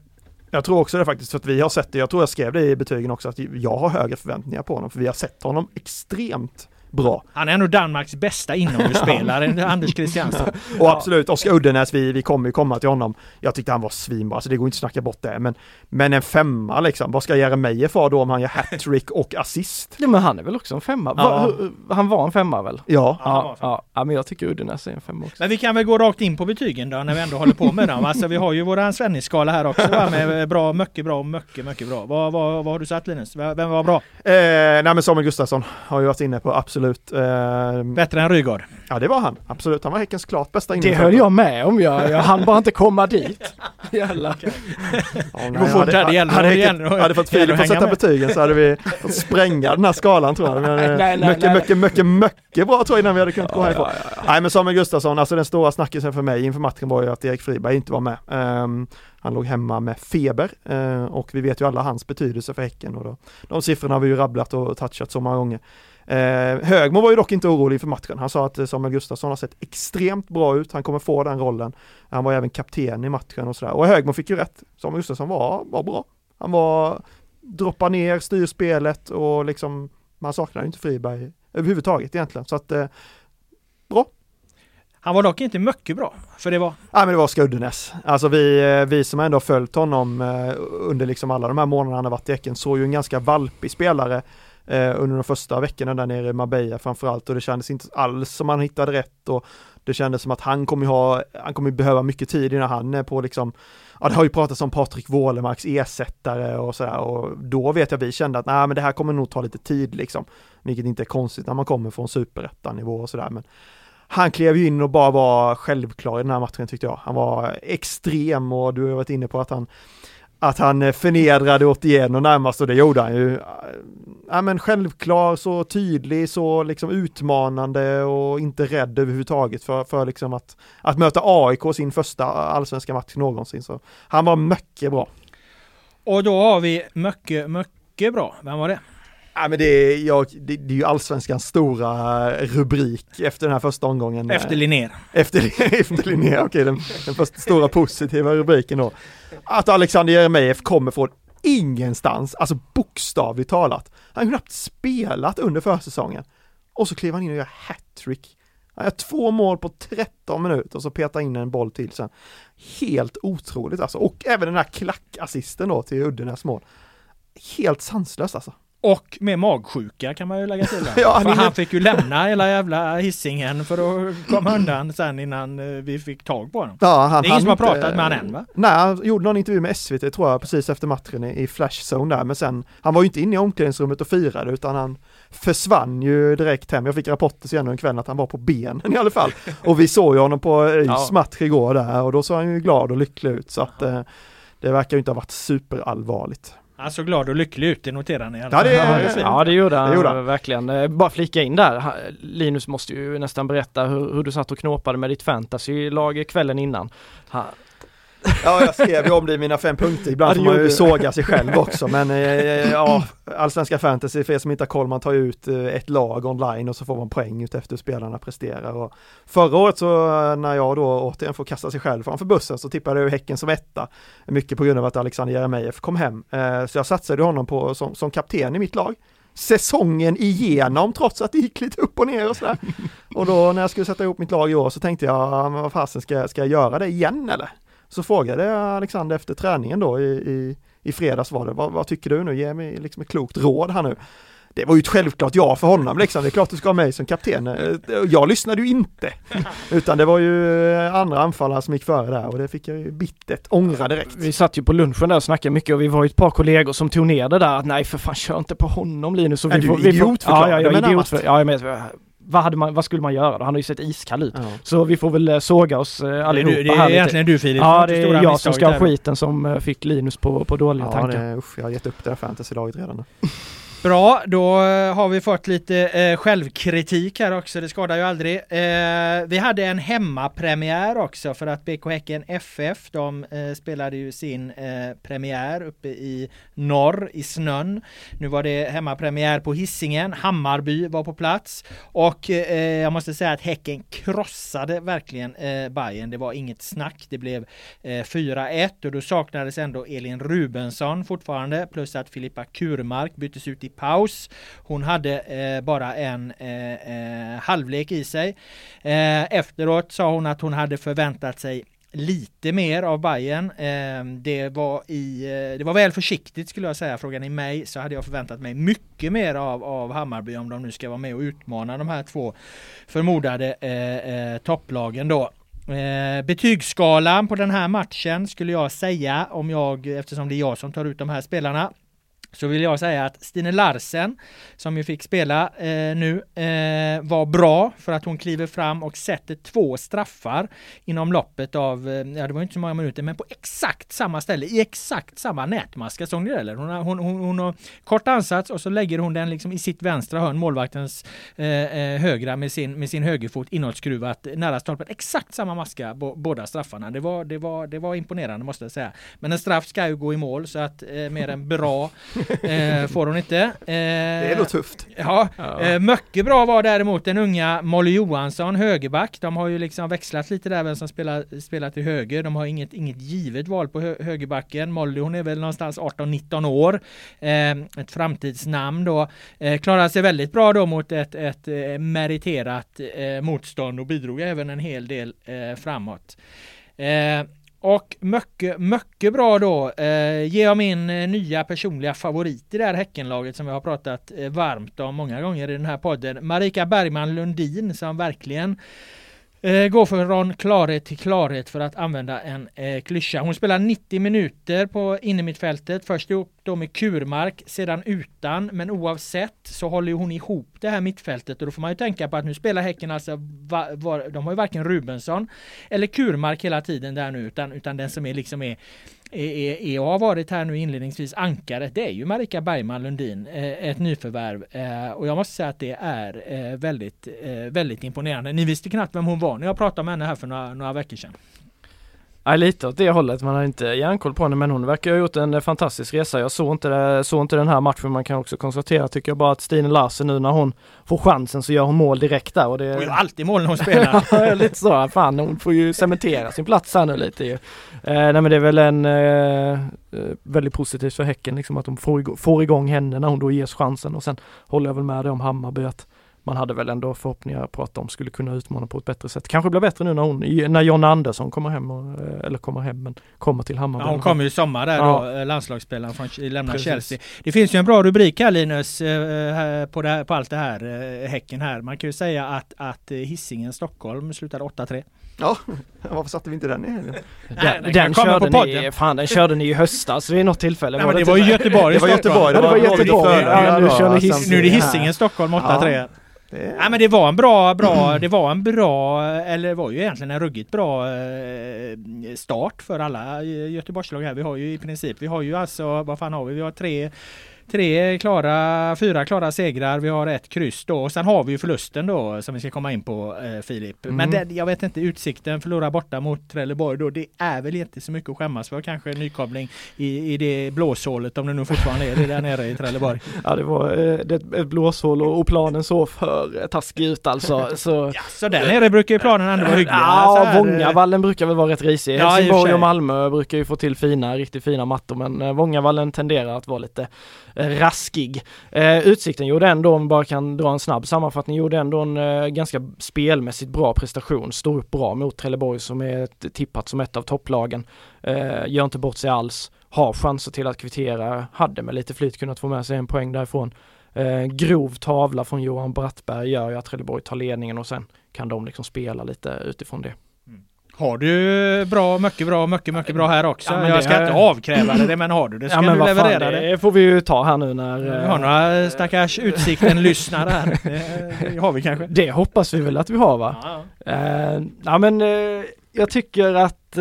Jag tror också det faktiskt, för att vi har sett det. Jag tror jag skrev det i betygen också, att jag har högre förväntningar på honom, för vi har sett honom extremt bra. Han är nog Danmarks bästa inomhusspelare, Anders Christiansen. Och absolut, Oskar Uddenäs, vi, vi kommer ju komma till honom. Jag tyckte han var svinbra, så det går inte att snacka bort det. Men, men en femma liksom, vad ska Jeremejeff få då om han gör hattrick och assist? Ja men han är väl också en femma? Ja. Va, han var en femma väl? Ja, Ja, ja, ja, men jag tycker Uddenäs är en femma också. Men vi kan väl gå rakt in på betygen då när vi ändå håller på med dem. Alltså vi har ju våran Svennis-skala här också va? med bra, mycket bra och mycket, mycket bra. Vad, vad, vad har du satt Linus? Vem vem var bra? eh, nej men Samuel Gustafsson har ju varit inne på, absolut. Eh, Bättre än Rygaard? ja det var han, absolut. Han var Häckens klart bästa Det innermittfältare. höll jag med om, jag, jag hann bara inte komma dit. Jävlar. Ja, nej, går fort här, det gäller- hade, det hade, hade, fått det Filip att sätta med. betygen så hade vi fått spränga den här skalan tror jag. Men, Nej, eh, nej, nej, mycket, nej. mycket, mycket, mycket bra tror jag innan vi hade kunnat gå härifrån. Ja, ja, Nej men Samuel Gustafsson, alltså den stora snackisen för mig inför matchen var ju att Erik Friberg inte var med. Ehm, han låg hemma med feber eh, och vi vet ju alla hans betydelse för Häcken och då, de siffrorna har vi ju rabblat och touchat så många gånger. Eh, Högmo var ju dock inte orolig för matchen. Han sa att eh, Samuel Gustafsson har sett extremt bra ut. Han kommer få den rollen. Han var även kapten i matchen och sådär. Och Högmo fick ju rätt. Samuel Gustafsson var, var bra. Han var, droppa ner, styr spelet och liksom, man saknar ju inte Friberg överhuvudtaget egentligen. Så att, eh, bra. Han var dock inte mycket bra. För det var... Ja men det var Skuddenäs. Alltså vi, eh, vi som ändå följt honom eh, under liksom alla de här månaderna han har varit i Häcken såg ju en ganska valpig spelare eh, under de första veckorna där nere i Marbella framförallt och det kändes inte alls som han hittade rätt och Det kändes som att han kommer ha, han kommer behöva mycket tid innan han är på liksom, ja det har ju pratats om Patrik Wålemarks ersättare och sådär och då vet jag vi kände att nej men det här kommer nog ta lite tid liksom. Vilket inte är konstigt när man kommer från superettanivå och sådär men han klev ju in och bara var självklar i den här matchen tyckte jag. Han var extrem och du har varit inne på att han att han eh, förnedrade återigen och närmast och det gjorde han ju. Eh, Ja men självklar, så tydlig, så liksom utmanande och inte rädd överhuvudtaget för, för liksom att, att möta AIK sin första allsvenska match någonsin. Så han var mycket bra. Och då har vi mycket, mycket bra. Vem var det? Ja, men det, är, ja, det, det är ju allsvenskans stora rubrik efter den här första omgången. Efter Linnér. Efter, efter Linnér, okej, okay, den, den första stora positiva rubriken då. Att Alexander Jeremejeff kommer från ingenstans, alltså bokstavligt talat. Han har knappt spelat under försäsongen. Och så kliver han in och gör hattrick. Han gör två mål på 13 minuter och så petar in en boll till sen. Helt otroligt alltså. Och även den här klackassisten då till Uddenäs mål. Helt sanslöst alltså. Och med magsjuka kan man ju lägga till. ja, han, han fick ju lämna hela jävla hissingen för att komma undan sen innan eh, vi fick tag på honom. Ja, han, det är ingen som har pratat med honom än va? Nej, han gjorde någon intervju med SVT tror jag precis efter matchen i, i Flashzone där men sen Han var ju inte inne i omklädningsrummet och firade utan han försvann ju direkt hem. Jag fick rapporter senare en kväll att han var på benen i alla fall. Och vi såg ju honom på ÖIS ja. match igår där och då såg han ju glad och lycklig ut så att eh, det verkar ju inte ha varit superallvarligt. Han såg glad och lycklig ut, det noterar ni? Ja det, ja, det gjorde han, det gjorde han. verkligen. Eh, bara flika in där, Linus måste ju nästan berätta hur, hur du satt och knåpade med ditt fantasylag kvällen innan. Ja, jag skrev ju om det i mina fem punkter. Ibland får man ju såga sig själv också, men eh, ja, allsvenska fantasy, för er som inte har koll, man tar ut eh, ett lag online och så får man poäng ut efter hur spelarna presterar. Och förra året så när jag då återigen får kasta sig själv framför bussen så tippade jag Häcken som etta. Mycket på grund av att Alexander Jeremejeff kom hem. Eh, så jag satsade honom på som, som kapten i mitt lag säsongen igenom trots att det gick lite upp och ner och sådär. Och då när jag skulle sätta ihop mitt lag i år så tänkte jag, vad fasen ska, ska jag göra det igen eller? Så frågade jag Alexander efter träningen då i, i, i fredags var det, vad, vad, tycker du nu? Ge mig liksom ett klokt råd här nu. Det var ju ett självklart ja för honom liksom, det är klart du ska ha mig som kapten. Eh, jag lyssnade ju inte. Utan det var ju andra anfallare som gick före där och det fick jag ju bittert ångra direkt. Vi satt ju på lunchen där och snackade mycket och vi var ju ett par kollegor som tog ner det där nej för fan kör inte på honom Linus. Och vi är du idiot Ja, ja, ja, idiot för, ja, jag men, vad, hade man, vad skulle man göra då? Han har ju sett iskall ut. Ja. Så vi får väl eh, såga oss eh, allihopa det är, det är egentligen du Filip. Ja, det är jag som ska ha skiten som eh, fick Linus på, på dåliga ja, tankar. Det, usch, jag har gett upp det där fantasy-laget redan nu. Bra, då eh, har vi fått lite eh, självkritik här också, det skadar ju aldrig. Eh, vi hade en hemmapremiär också för att BK Häcken FF, de eh, spelade ju sin eh, premiär uppe i norr i snön. Nu var det hemmapremiär på Hissingen, Hammarby var på plats och eh, jag måste säga att Häcken krossade verkligen eh, Bayern. Det var inget snack, det blev eh, 4-1 och då saknades ändå Elin Rubensson fortfarande plus att Filippa Kurmark byttes ut i paus. Hon hade eh, bara en eh, eh, halvlek i sig. Eh, efteråt sa hon att hon hade förväntat sig lite mer av Bayern. Ehm, det var i, eh, det var väl försiktigt skulle jag säga. Frågar ni mig så hade jag förväntat mig mycket mer av, av Hammarby om de nu ska vara med och utmana de här två förmodade eh, eh topplagen då. Eh, betygsskalan på den här matchen skulle jag säga om jag, eftersom det är jag som tar ut de här spelarna, så vill jag säga att Stine Larsen, som ju fick spela eh, nu, eh, var bra för att hon kliver fram och sätter två straffar inom loppet av, eh, ja det var inte så många minuter, men på exakt samma ställe, i exakt samma nätmaska. Såg ni det eller? Hon har, hon, hon, hon har kort ansats och så lägger hon den liksom i sitt vänstra hörn, målvaktens eh, eh högra med sin, med sin högerfot inåtskruvat nära stolpen. Exakt samma maska, båda straffarna. Det var, det, var, det var imponerande måste jag säga. Men en straff ska ju gå i mål så att eh, mer än bra eh, får hon inte. Eh, det är nog tufft. Ja, ja. Eh, mycket bra var däremot den unga Molly Johansson, högerback. De har ju liksom växlat lite där vem som spelar, spelar till höger. De har inget, inget givet val på hö högerbacken. Molly hon är väl någonstans 18-19 år. Eh, ett framtidsnamn då. Eh, klarade sig väldigt bra då mot ett, ett eh, meriterat eh, motstånd och bidrog även en hel del eh, framåt. Och mycket, mycket bra då eh, ger jag min eh, nya personliga favorit i det här Häckenlaget som jag har pratat eh, varmt om många gånger i den här podden. Marika Bergman Lundin som verkligen Eh, gå från klarhet till klarhet för att använda en eh, klyscha. Hon spelar 90 minuter på innermittfältet. Först ihop då med Kurmark, sedan utan. Men oavsett så håller hon ihop det här mittfältet och då får man ju tänka på att nu spelar Häcken alltså, va, va, de har ju varken Rubensson eller Kurmark hela tiden där nu utan, utan den som är liksom är är, är, och har varit här nu inledningsvis ankaret, det är ju Marika Bergman Lundin, eh, ett nyförvärv. Eh, och jag måste säga att det är eh, väldigt, väldigt imponerande. Ni visste knappt vem hon var när jag pratade med henne här för några, några veckor sedan. Ja, lite åt det hållet. Man har inte järnkoll på henne men hon verkar ha gjort en fantastisk resa. Jag såg inte, det, såg inte den här matchen. Man kan också konstatera, tycker jag bara att Stine Larsen nu när hon får chansen så gör hon mål direkt där. Och det... Hon gör alltid mål när hon spelar. lite så. Fan, hon får ju cementera sin plats här nu lite ju. Eh, nej men det är väl en eh, eh väldigt positivt för Häcken liksom att de får igång, får igång henne när hon då ges chansen och sen håller jag väl med dig om Hammarby att man hade väl ändå förhoppningar på att de skulle kunna utmana på ett bättre sätt. Kanske blir bättre nu när hon, när John Andersson kommer hem, och, eh, eller kommer hem, men kommer till Hammarby. Ja, hon kommer ju i sommar där ja. då, eh, landslagsspelaren från, lämnar Precis. Chelsea. Det finns ju en bra rubrik här Linus, eh, på, det, på allt det här, Häcken här. Man kan ju säga att, att Hisingen Stockholm slutade 8-3. Ja, varför satte vi inte den i helgen? Den, den, den körde ni, fan den körde ni i höstas vid något tillfälle. Nej, men det var ju Göteborg Det var Göteborg, det var, Göteborg. Ja, nu, är det Hisingen Stockholm 8-3. Det... Ja, men det var en bra, bra, det var en bra, eller det var ju egentligen en ruggigt bra eh, start för alla Göteborgslag här. Vi har ju i princip, vi har ju alltså, vad fan har vi? Vi har tre tre klara, fyra klara segrar. Vi har ett kryss då. Och sen har vi ju förlusten då som vi ska komma in på eh, Filip. Mm. Men det, jag vet inte, utsikten förlora borta mot Trelleborg då. Det är väl inte så mycket att skämmas för. Kanske en nykoppling i, i det blåshålet om det nu fortfarande är det där nere i Trelleborg. Ja det var eh, ett blåshål och, och planen såg för taskig ut alltså. Så, ja, så där nere brukar ju planen ändå vara hygglig. Ja, Vångavallen brukar väl vara rätt risig. Ja, Helsingborg och Malmö brukar ju få till fina, riktigt fina mattor men eh, Vångavallen tenderar att vara lite raskig. Eh, Utsikten gjorde ändå, om vi bara kan dra en snabb sammanfattning, gjorde ändå en eh, ganska spelmässigt bra prestation. Står upp bra mot Trelleborg som är tippat som ett av topplagen. Eh, gör inte bort sig alls. Har chanser till att kvittera. Hade med lite flyt kunnat få med sig en poäng därifrån. Eh, grov tavla från Johan Brattberg gör ju att Trelleborg tar ledningen och sen kan de liksom spela lite utifrån det. Har du bra, mycket bra, mycket, mycket bra här också? Ja, jag ska är... inte avkräva det, men har du det ska ja, du leverera fan, det. Det får vi ju ta här nu när... Vi har några stackars Utsikten-lyssnare här. Det, har vi kanske. Det hoppas vi väl att vi har va? Ja, ja. Uh, ja men uh, jag tycker att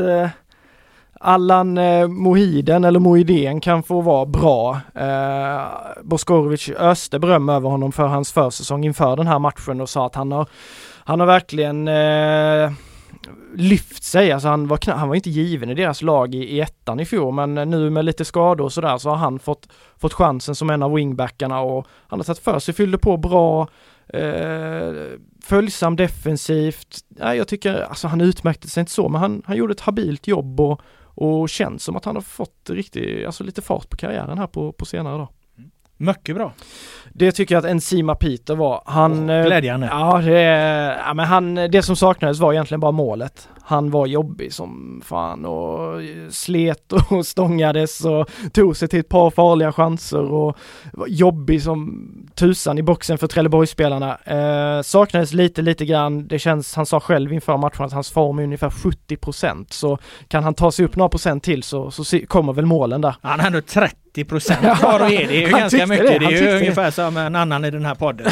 Allan eh, Mohiden eller Mohidén kan få vara bra. Eh, Boskorovic öste beröm över honom för hans försäsong inför den här matchen och sa att han har, han har verkligen eh, lyft sig. Alltså han var, han var inte given i deras lag i, i ettan i fjol men eh, nu med lite skador och sådär så har han fått, fått chansen som en av wingbackarna och han har tagit för sig, fyllde på bra, eh, följsam defensivt. Ja, jag tycker, alltså han utmärkte sig inte så men han, han gjorde ett habilt jobb och, och känns som att han har fått riktigt, alltså lite fart på karriären här på, på senare dag. Mycket bra. Det tycker jag att Enzima Peter var. Han... Oh, glädjande. Ja, det, ja, men han, det som saknades var egentligen bara målet. Han var jobbig som fan och slet och stångades och tog sig till ett par farliga chanser och var jobbig som tusan i boxen för Trelleborgsspelarna. Eh, saknades lite, lite grann. Det känns, han sa själv inför matchen att hans form är ungefär 70% så kan han ta sig upp några procent till så, så kommer väl målen där. Han har ändå 30 90 procent kvar att ge. Det är ju ganska mycket. Det, det är ju ungefär det. som en annan i den här podden.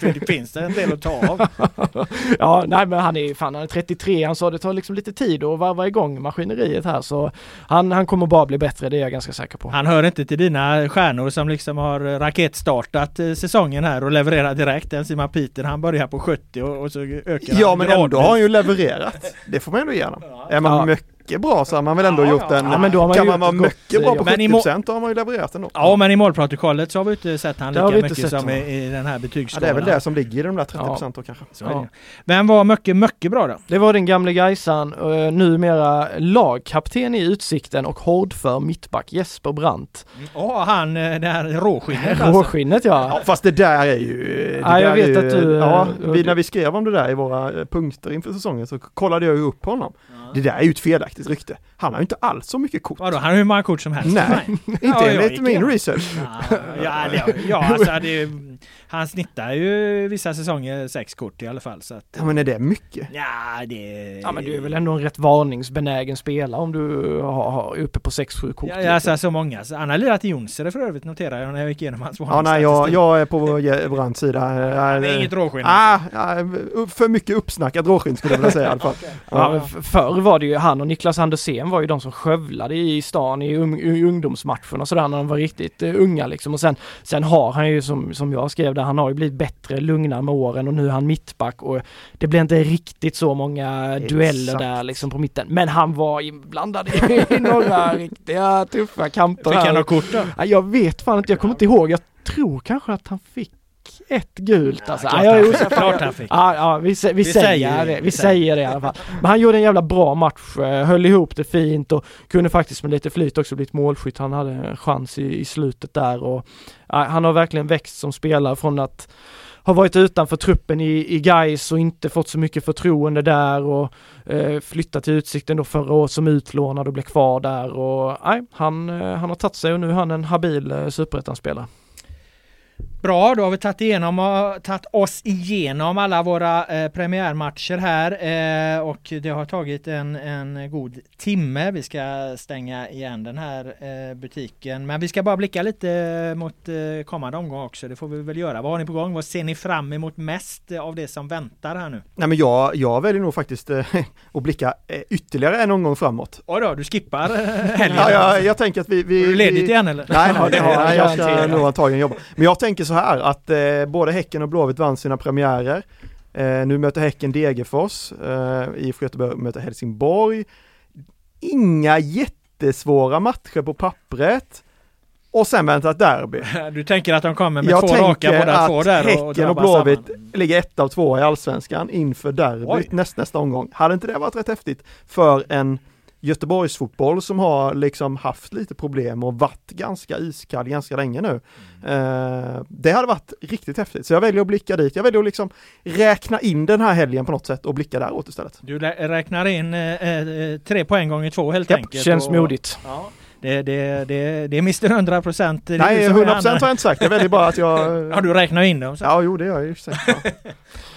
det finns en del att ta av. ja, nej men han är fan, han är 33. Han sa det tar liksom lite tid att varva igång maskineriet här så han, han kommer bara bli bättre, det är jag ganska säker på. Han hör inte till dina stjärnor som liksom har raketstartat eh, säsongen här och levererar direkt. Den Simon Peter, han börjar på 70 och, och så ökar Ja men ändå har han ju levererat. Det får man ändå ge honom. Är man ja. mycket mycket bra så har man väl ändå ja, gjort en, ja, men då har man kan man vara mycket bra på 70% då har man ju levererat ändå. Ja men i målprotokollet så har vi inte sett han lika mycket som i, i, den här betygsskalan. Ja, det är väl det som ligger i de där 30% ja. då kanske. Så Vem var mycket, mycket bra då? Det var den gamle Gaisan, uh, numera lagkapten i Utsikten och hårdför mittback Jesper Brandt. Ja mm. oh, han eh, det här råskinnet alltså. Råskinnet ja. ja. Fast det där är ju... Det ja, jag vet ju, att du... Ja, vi, när vi skrev om det där i våra punkter inför säsongen så kollade jag ju upp honom. Det där är ju ett felaktigt rykte. Han har ju inte alls så mycket kort. Vadå, han har hur många kort som helst? Nej, inte ja, enligt min research. Ja, ja, ja alltså det han snittar ju vissa säsonger sex kort i alla fall. Så att, Ja men är det mycket? ja, det... Ja men du är väl ändå en rätt varningsbenägen spelare om du har, har uppe på 6-7 kort. Ja, alltså så många. Så Han har lirat i Jonsered för övrigt noterar jag när jag gick igenom hans Ja nej jag, jag är på Brands sida. Det är inget råskinn. Ah, ah, för mycket uppsnackat råskinn skulle jag vilja säga i alla fall. Ja, men f- förr var det ju han och Niklas Andersén var ju de som skövlade i stan i, ung, i ungdomsmatcherna och sådär när de var riktigt eh, unga liksom. Och sen, sen har han ju som, som jag skrev där, han har ju blivit bättre, lugnare med åren och nu är han mittback och det blir inte riktigt så många dueller Exakt. där liksom på mitten. Men han var inblandad i, i några riktiga tuffa kamper Fick han några kort då? Ja, jag vet fan inte, jag kommer inte ihåg. Jag tror kanske att han fick ett gult alltså. Ja, jag är osäker. Klart han fick. Ja, ja vi, vi, Vi säger, säger det. Vi säger det i alla fall. Men han gjorde en jävla bra match, eh, höll ihop det fint och kunde faktiskt med lite flyt också blivit målskytt. Han hade en chans i, i slutet där och ja, han har verkligen växt som spelare från att ha varit utanför truppen i, i Gais och inte fått så mycket förtroende där och eh, flyttat till Utsikten då förra året som utlånad och blev kvar där och nej, han, eh, han har tagit sig och nu är han en habil eh, superettan-spelare. Bra, då har vi tagit, igenom, och tagit oss igenom alla våra eh, premiärmatcher här eh, och det har tagit en, en god timme. Vi ska stänga igen den här eh, butiken men vi ska bara blicka lite mot eh, kommande omgång också. Det får vi väl göra. Vad har ni på gång? Vad ser ni fram emot mest av det som väntar här nu? Nej men jag, jag väljer nog faktiskt eh, att blicka eh, ytterligare en omgång framåt. Oj då, du skippar eh, helgen. Ja, jag, jag tänker att vi... vi Är du ledigt vi, igen eller? Nej, nej, nej, nej jag ska nog antagligen jobba. Men jag tänker så här att eh, både Häcken och Blåvitt vann sina premiärer. Eh, nu möter Häcken Degerfors, eh, IFK Göteborg möter Helsingborg. Inga jättesvåra matcher på pappret. Och sen väntar ett derby. Du tänker att de kommer med Jag två raka tänker båda att två där och, Häcken och drabbar Blåvitt samman. ligger ett av två i Allsvenskan inför derbyt näst, nästa omgång. Hade inte det varit rätt häftigt för en Göteborgsfotboll som har liksom haft lite problem och varit ganska iskall ganska länge nu. Eh, det hade varit riktigt häftigt, så jag väljer att blicka dit. Jag väljer att liksom räkna in den här helgen på något sätt och blicka däråt istället. Du räknar in eh, eh, tre poäng gånger två helt Japp, enkelt. Känns och- modigt. Ja, det, det, det, det är Mr 100 procent. Nej, 100% har jag inte sagt, jag väljer bara att jag... Ja, du räknar in dem. Så. Ja, jo det gör jag ju.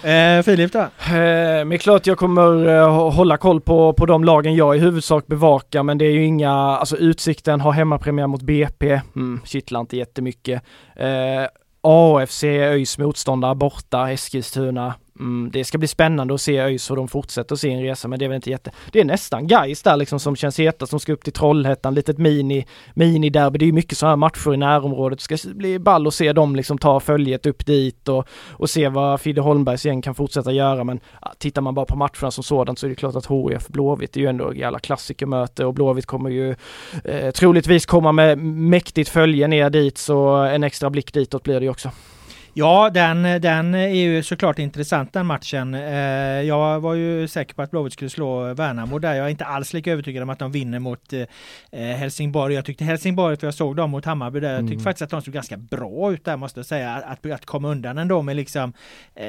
Eh, Filip då? Eh, Men klart jag kommer eh, hålla koll på, på de lagen jag i huvudsak bevakar men det är ju inga, alltså Utsikten har hemmapremiär mot BP, mm, kittlar inte jättemycket. Eh, AFC, ÖIS motståndare borta, Eskilstuna. Mm, det ska bli spännande att se ÖIS hur de fortsätter sin resa men det är väl inte jätte... Det är nästan guys där liksom som känns heta som ska upp till Trollhättan, litet mini, mini-derby. Det är ju mycket sådana här matcher i närområdet. Det ska bli ball att se dem liksom ta följet upp dit och, och se vad Fidde Holmbergs gäng kan fortsätta göra men ja, tittar man bara på matcherna som sådant så är det klart att HIF Blåvitt är ju ändå jävla klassikermöte och Blåvitt kommer ju eh, troligtvis komma med mäktigt följe ner dit så en extra blick ditåt blir det ju också. Ja, den, den är ju såklart intressant den matchen. Eh, jag var ju säker på att Blåvitt skulle slå Värnamo där. Jag är inte alls lika övertygad om att de vinner mot eh, Helsingborg. Jag tyckte Helsingborg, för jag såg dem mot Hammarby där, jag tyckte Mm. faktiskt att de såg ganska bra ut där måste jag säga. Att, att komma undan ändå med liksom eh,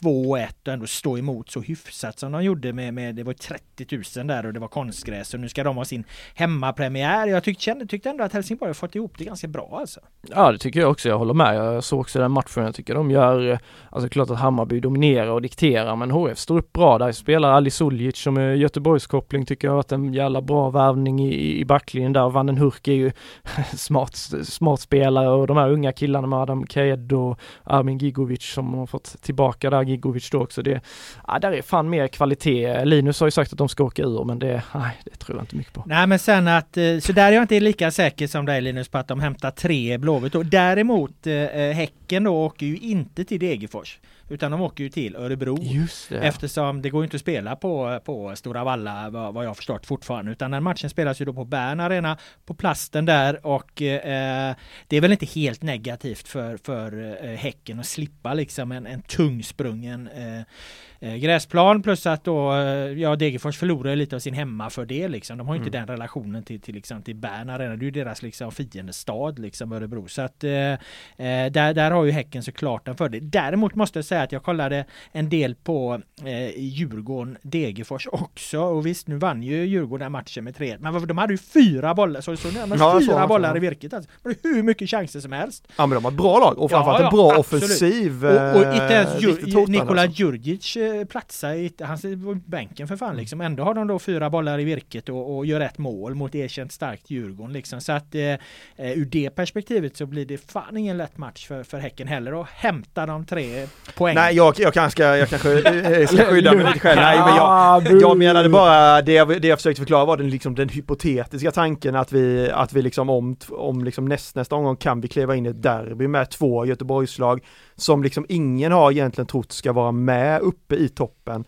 2-1 och ändå stå emot så hyfsat som de gjorde med, med det var 30 000 där och det var konstgräs och nu ska de ha sin hemmapremiär. Jag tyckte, kände, tyckte ändå att Helsingborg har fått ihop det ganska bra alltså. Ja det tycker jag också, jag håller med. Jag såg också den matchen, jag tycker de gör, eh, alltså klart att Hammarby dominerar och dikterar men HF står upp bra där. Spelar Ali Suljic som är Göteborgskoppling tycker jag har varit en jävla bra värvning i, i backlinjen där. Vanden Hurk är ju smart, smart spelare och de här unga killarna med Adam Kaed och Armin Gigovic som har fått tillbaka där, Gigovic då också. Det, ja, där är fan mer kvalitet. Linus har ju sagt att de ska åka ur men det, nej, det tror jag inte mycket på. Nej men sen att, eh, så där är jag inte lika säker som dig Linus på att de hämtar tre Blåvitt. Och däremot eh, Häcken då åker ju inte till Degerfors. Utan de åker ju till Örebro. Just det. Eftersom det går inte att spela på, på Stora Valla vad, jag förstått fortfarande. Utan den matchen spelas ju då på Bern Arena på plasten där och eh, det är väl inte helt negativt för, för eh, Häcken att slippa liksom en, en tungsprungen eh, eh, gräsplan plus att då, eh, ja Degerfors förlorar lite av sin hemmafördel liksom. De har ju inte den relationen till, till, liksom, till Bern Arena. Det är ju deras liksom fiendestad liksom Örebro. Så att eh, eh, där, där har ju Häcken såklart en fördel. Däremot måste jag säga att jag kollade en del på eh, Djurgården Degerfors också och visst nu vann ju Djurgården den matchen med 3 men de hade ju fyra bollar, så, så, så Ja, fyra så, bollar så. i virket alltså. Var hur mycket chanser som helst. Ja men de har ett bra lag och framförallt Ja, en bra ja, absolut. offensiv. Och, och eh, inte ens Djur, hotande, Nikola alltså. Djurdjic eh, platsar, han sitter på bänken för fan liksom. Ändå har de då fyra bollar i virket och, och gör ett mål mot erkänt starkt Djurgården liksom. Så att eh, eh, ur det perspektivet så blir det fan ingen lätt match för, för Häcken heller och hämta de tre poäng. Nej jag, jag kanske ska, jag kanske eh, ska skydda mig lite själv. Nej men Ah, jag, jag menade bara det jag, det jag försökte förklara var den, liksom, den hypotetiska tanken att vi, att vi liksom om, om liksom näst, nästa omgång kan vi kliva in i ett derby med två Göteborgslag som liksom ingen har egentligen trott ska vara med uppe i toppen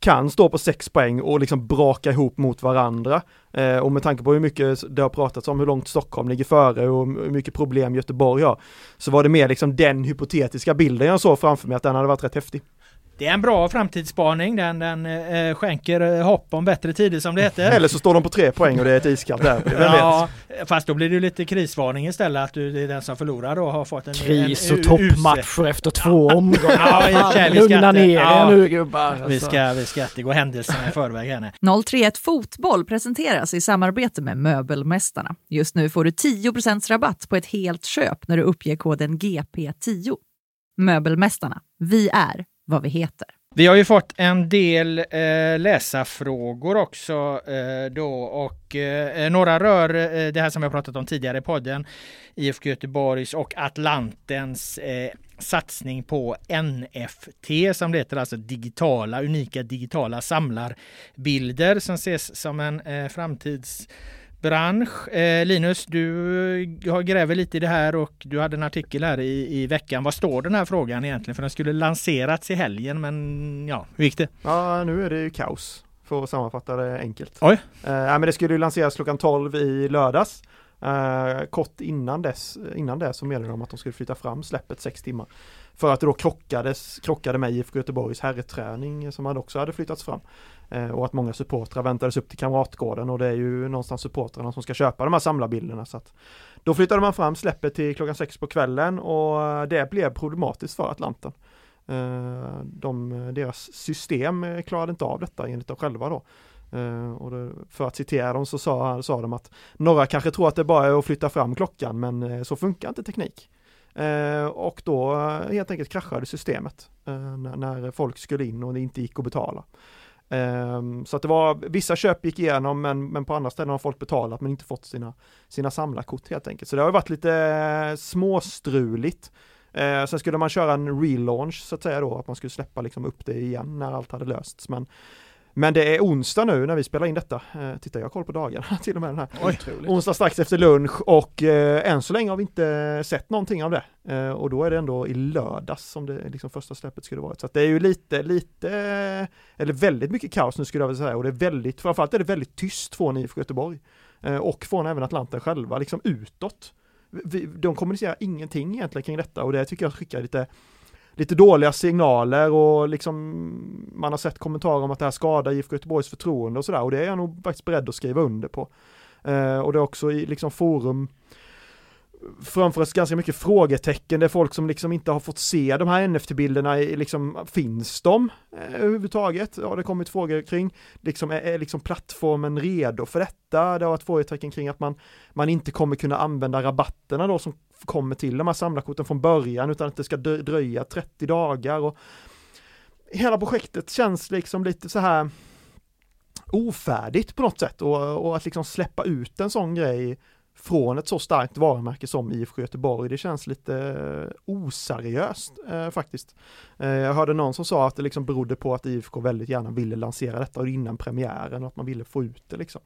kan stå på sex poäng och liksom braka ihop mot varandra. Eh, och med tanke på hur mycket det har pratats om hur långt Stockholm ligger före och hur mycket problem Göteborg har, så var det mer liksom den hypotetiska bilden jag såg framför mig att den hade varit rätt häftig. Det är en bra framtidsspaning. Den, den eh, skänker eh, hopp om bättre tider som det heter. Eller så står de på tre poäng och det är ett iskallt derby, vet? Ja, fast då blir det ju lite krisvarning istället att du, det är den som förlorar då har fått en Kris en, och toppmatcher efter två omgångar. Ja, Lugna ner ja. er nu gubbar. Vi Alltså. ska, vi ska inte gå händelserna i förväg här. nej. 031 Fotboll presenteras i samarbete med Möbelmästarna. Just nu får du 10% rabatt på ett helt köp när du uppger koden GP10. Möbelmästarna, vi är vad vi heter. Vi har ju fått en del eh, läsarfrågor också eh, då och eh, eh några rör eh, det här som jag pratat om tidigare i podden. IFK Göteborgs och Atlantens eh, satsning på NFT som det heter, alltså digitala, unika digitala samlarbilder som ses som en eh, framtids bransch. Eh, Linus, du har gräver lite i det här och du hade en artikel här i, i veckan. Vad står den här frågan egentligen? För den skulle lanserats i helgen, men ja, hur gick det? Ja, nu är det ju kaos, för att sammanfatta det enkelt. Oj. Eh, men det skulle ju lanseras klockan 12 i lördags. Eh, kort innan dess, innan det så meddelade de att de skulle flytta fram släppet sex timmar. För att det då krockades, krockade med IFK Göteborgs herrträning som hade också hade flyttats fram. Eh, och att många supportrar väntades upp till Kamratgården och det är ju någonstans supportrarna som ska köpa de här samlarbilderna. Så att då flyttade man fram släppet till klockan sex på kvällen och det blev problematiskt för Atlanten. Eh, de, deras system klarade inte av detta enligt dem själva då. Eh, och det, för att citera dem så sa, sa de att några kanske tror att det bara är att flytta fram klockan men så funkar inte teknik. Och då helt enkelt kraschade systemet när folk skulle in och det inte gick att betala. Ehm, så att det var, vissa köp gick igenom men, men på andra ställen har folk betalat men inte fått sina, sina samlarkort helt enkelt. Så det har varit lite eh, småstruligt. Eh, sen skulle man köra en relaunch så att säga då, att man skulle släppa liksom upp det igen när allt hade lösts. Men, men det är onsdag nu när vi spelar in detta. Eh, titta, jag har koll på dagarna till och med den här. Otroligt. Onsdag strax efter lunch och eh, än så länge har vi inte sett någonting av det. Eh, och då är det ändå i lördags som det liksom första släppet skulle varit. Så att det är ju lite, lite, eller väldigt mycket kaos nu skulle jag vilja säga. Och det är väldigt, framförallt är det väldigt tyst från IFK Göteborg. Eh, och från även Atlanten själva, liksom utåt. Vi, de kommunicerar ingenting egentligen kring detta och det tycker jag skickar lite lite dåliga signaler och liksom man har sett kommentarer om att det här skadar IFK Göteborgs förtroende och sådär och det är jag nog faktiskt beredd att skriva under på. Eh, och det är också i liksom forum framförs ganska mycket frågetecken. Det är folk som liksom inte har fått se de här NFT-bilderna, liksom, finns de eh, överhuvudtaget? Ja, det har kommit frågor kring, liksom, är, är liksom plattformen redo för detta? Det har varit frågetecken kring att man, man inte kommer kunna använda rabatterna då som kommer till de här samlarkorten från början utan att det ska dröja 30 dagar och hela projektet känns liksom lite så här ofärdigt på något sätt och, och att liksom släppa ut en sån grej från ett så starkt varumärke som IFK Göteborg, det känns lite eh, oseriöst eh, faktiskt. Eh, jag hörde någon som sa att det liksom berodde på att IFK väldigt gärna ville lansera detta innan premiären och att man ville få ut det liksom.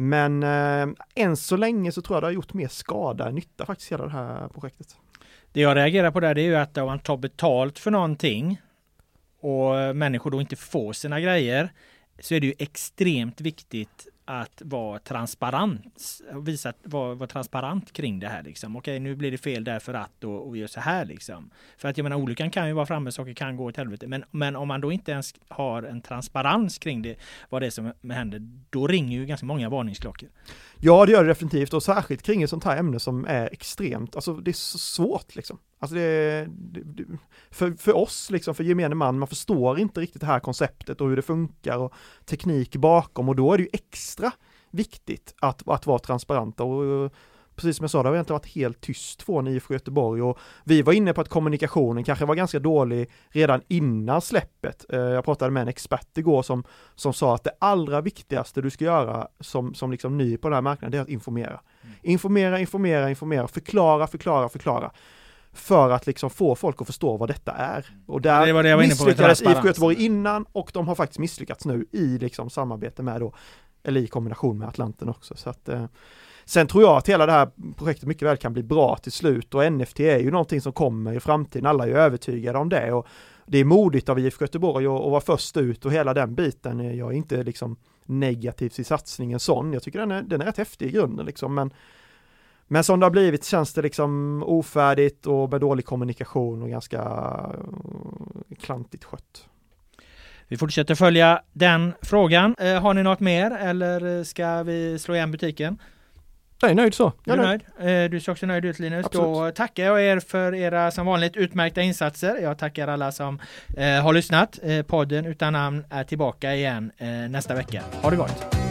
Men eh, än så länge så tror jag det har gjort mer skada än nytta faktiskt hela det här projektet. Det jag reagerar på där det är ju att om man tar betalt för någonting och människor då inte får sina grejer så är det ju extremt viktigt att vara transparent, visa, vara, vara transparent kring det här liksom. Okej, nu blir det fel därför att och, och gör så här liksom. För att jag menar, olyckan kan ju vara framme, saker kan gå åt helvete. Men, men om man då inte ens har en transparens kring det, vad det är som händer, då ringer ju ganska många varningsklockor. Ja, det gör det definitivt och särskilt kring ett sånt här ämne som är extremt, alltså det är så svårt liksom. Alltså det, det, för, för oss, liksom, för gemene man, man förstår inte riktigt det här konceptet och hur det funkar och teknik bakom och då är det ju extra viktigt att, att vara transparenta och precis som jag sa, det har egentligen varit helt tyst från IFK Göteborg och vi var inne på att kommunikationen kanske var ganska dålig redan innan släppet. Eh, jag pratade med en expert igår som, som sa att det allra viktigaste du ska göra som, som liksom ny på den här marknaden, det är att informera. Mm. Informera, informera, informera, förklara, förklara, förklara för att liksom få folk att förstå vad detta är. Och där det det misslyckades IFK Göteborg innan och de har faktiskt misslyckats nu i liksom samarbete med då, eller i kombination med Atlanten också. Så att, eh, sen tror jag att hela det här projektet mycket väl kan bli bra till slut och NFT är ju någonting som kommer i framtiden, alla är ju övertygade om det och det är modigt av IFK Göteborg att, att vara först ut och hela den biten. Eh, jag är inte liksom negativ till satsningen sån, jag tycker den är, den är rätt häftig i grunden liksom, men men som det har blivit känns det liksom ofärdigt och med dålig kommunikation och ganska eh, klantigt skött. Vi fortsätter följa den frågan. Eh, har ni något mer eller ska vi slå igen butiken? Jag är nöjd så. Du är nöjd. Eh, du ser också nöjd ut Linus. Absolut. Då tackar jag er för era som vanligt utmärkta insatser. Jag tackar alla som eh, har lyssnat. Eh, podden utan namn är tillbaka igen eh, nästa vecka. Ha det gott!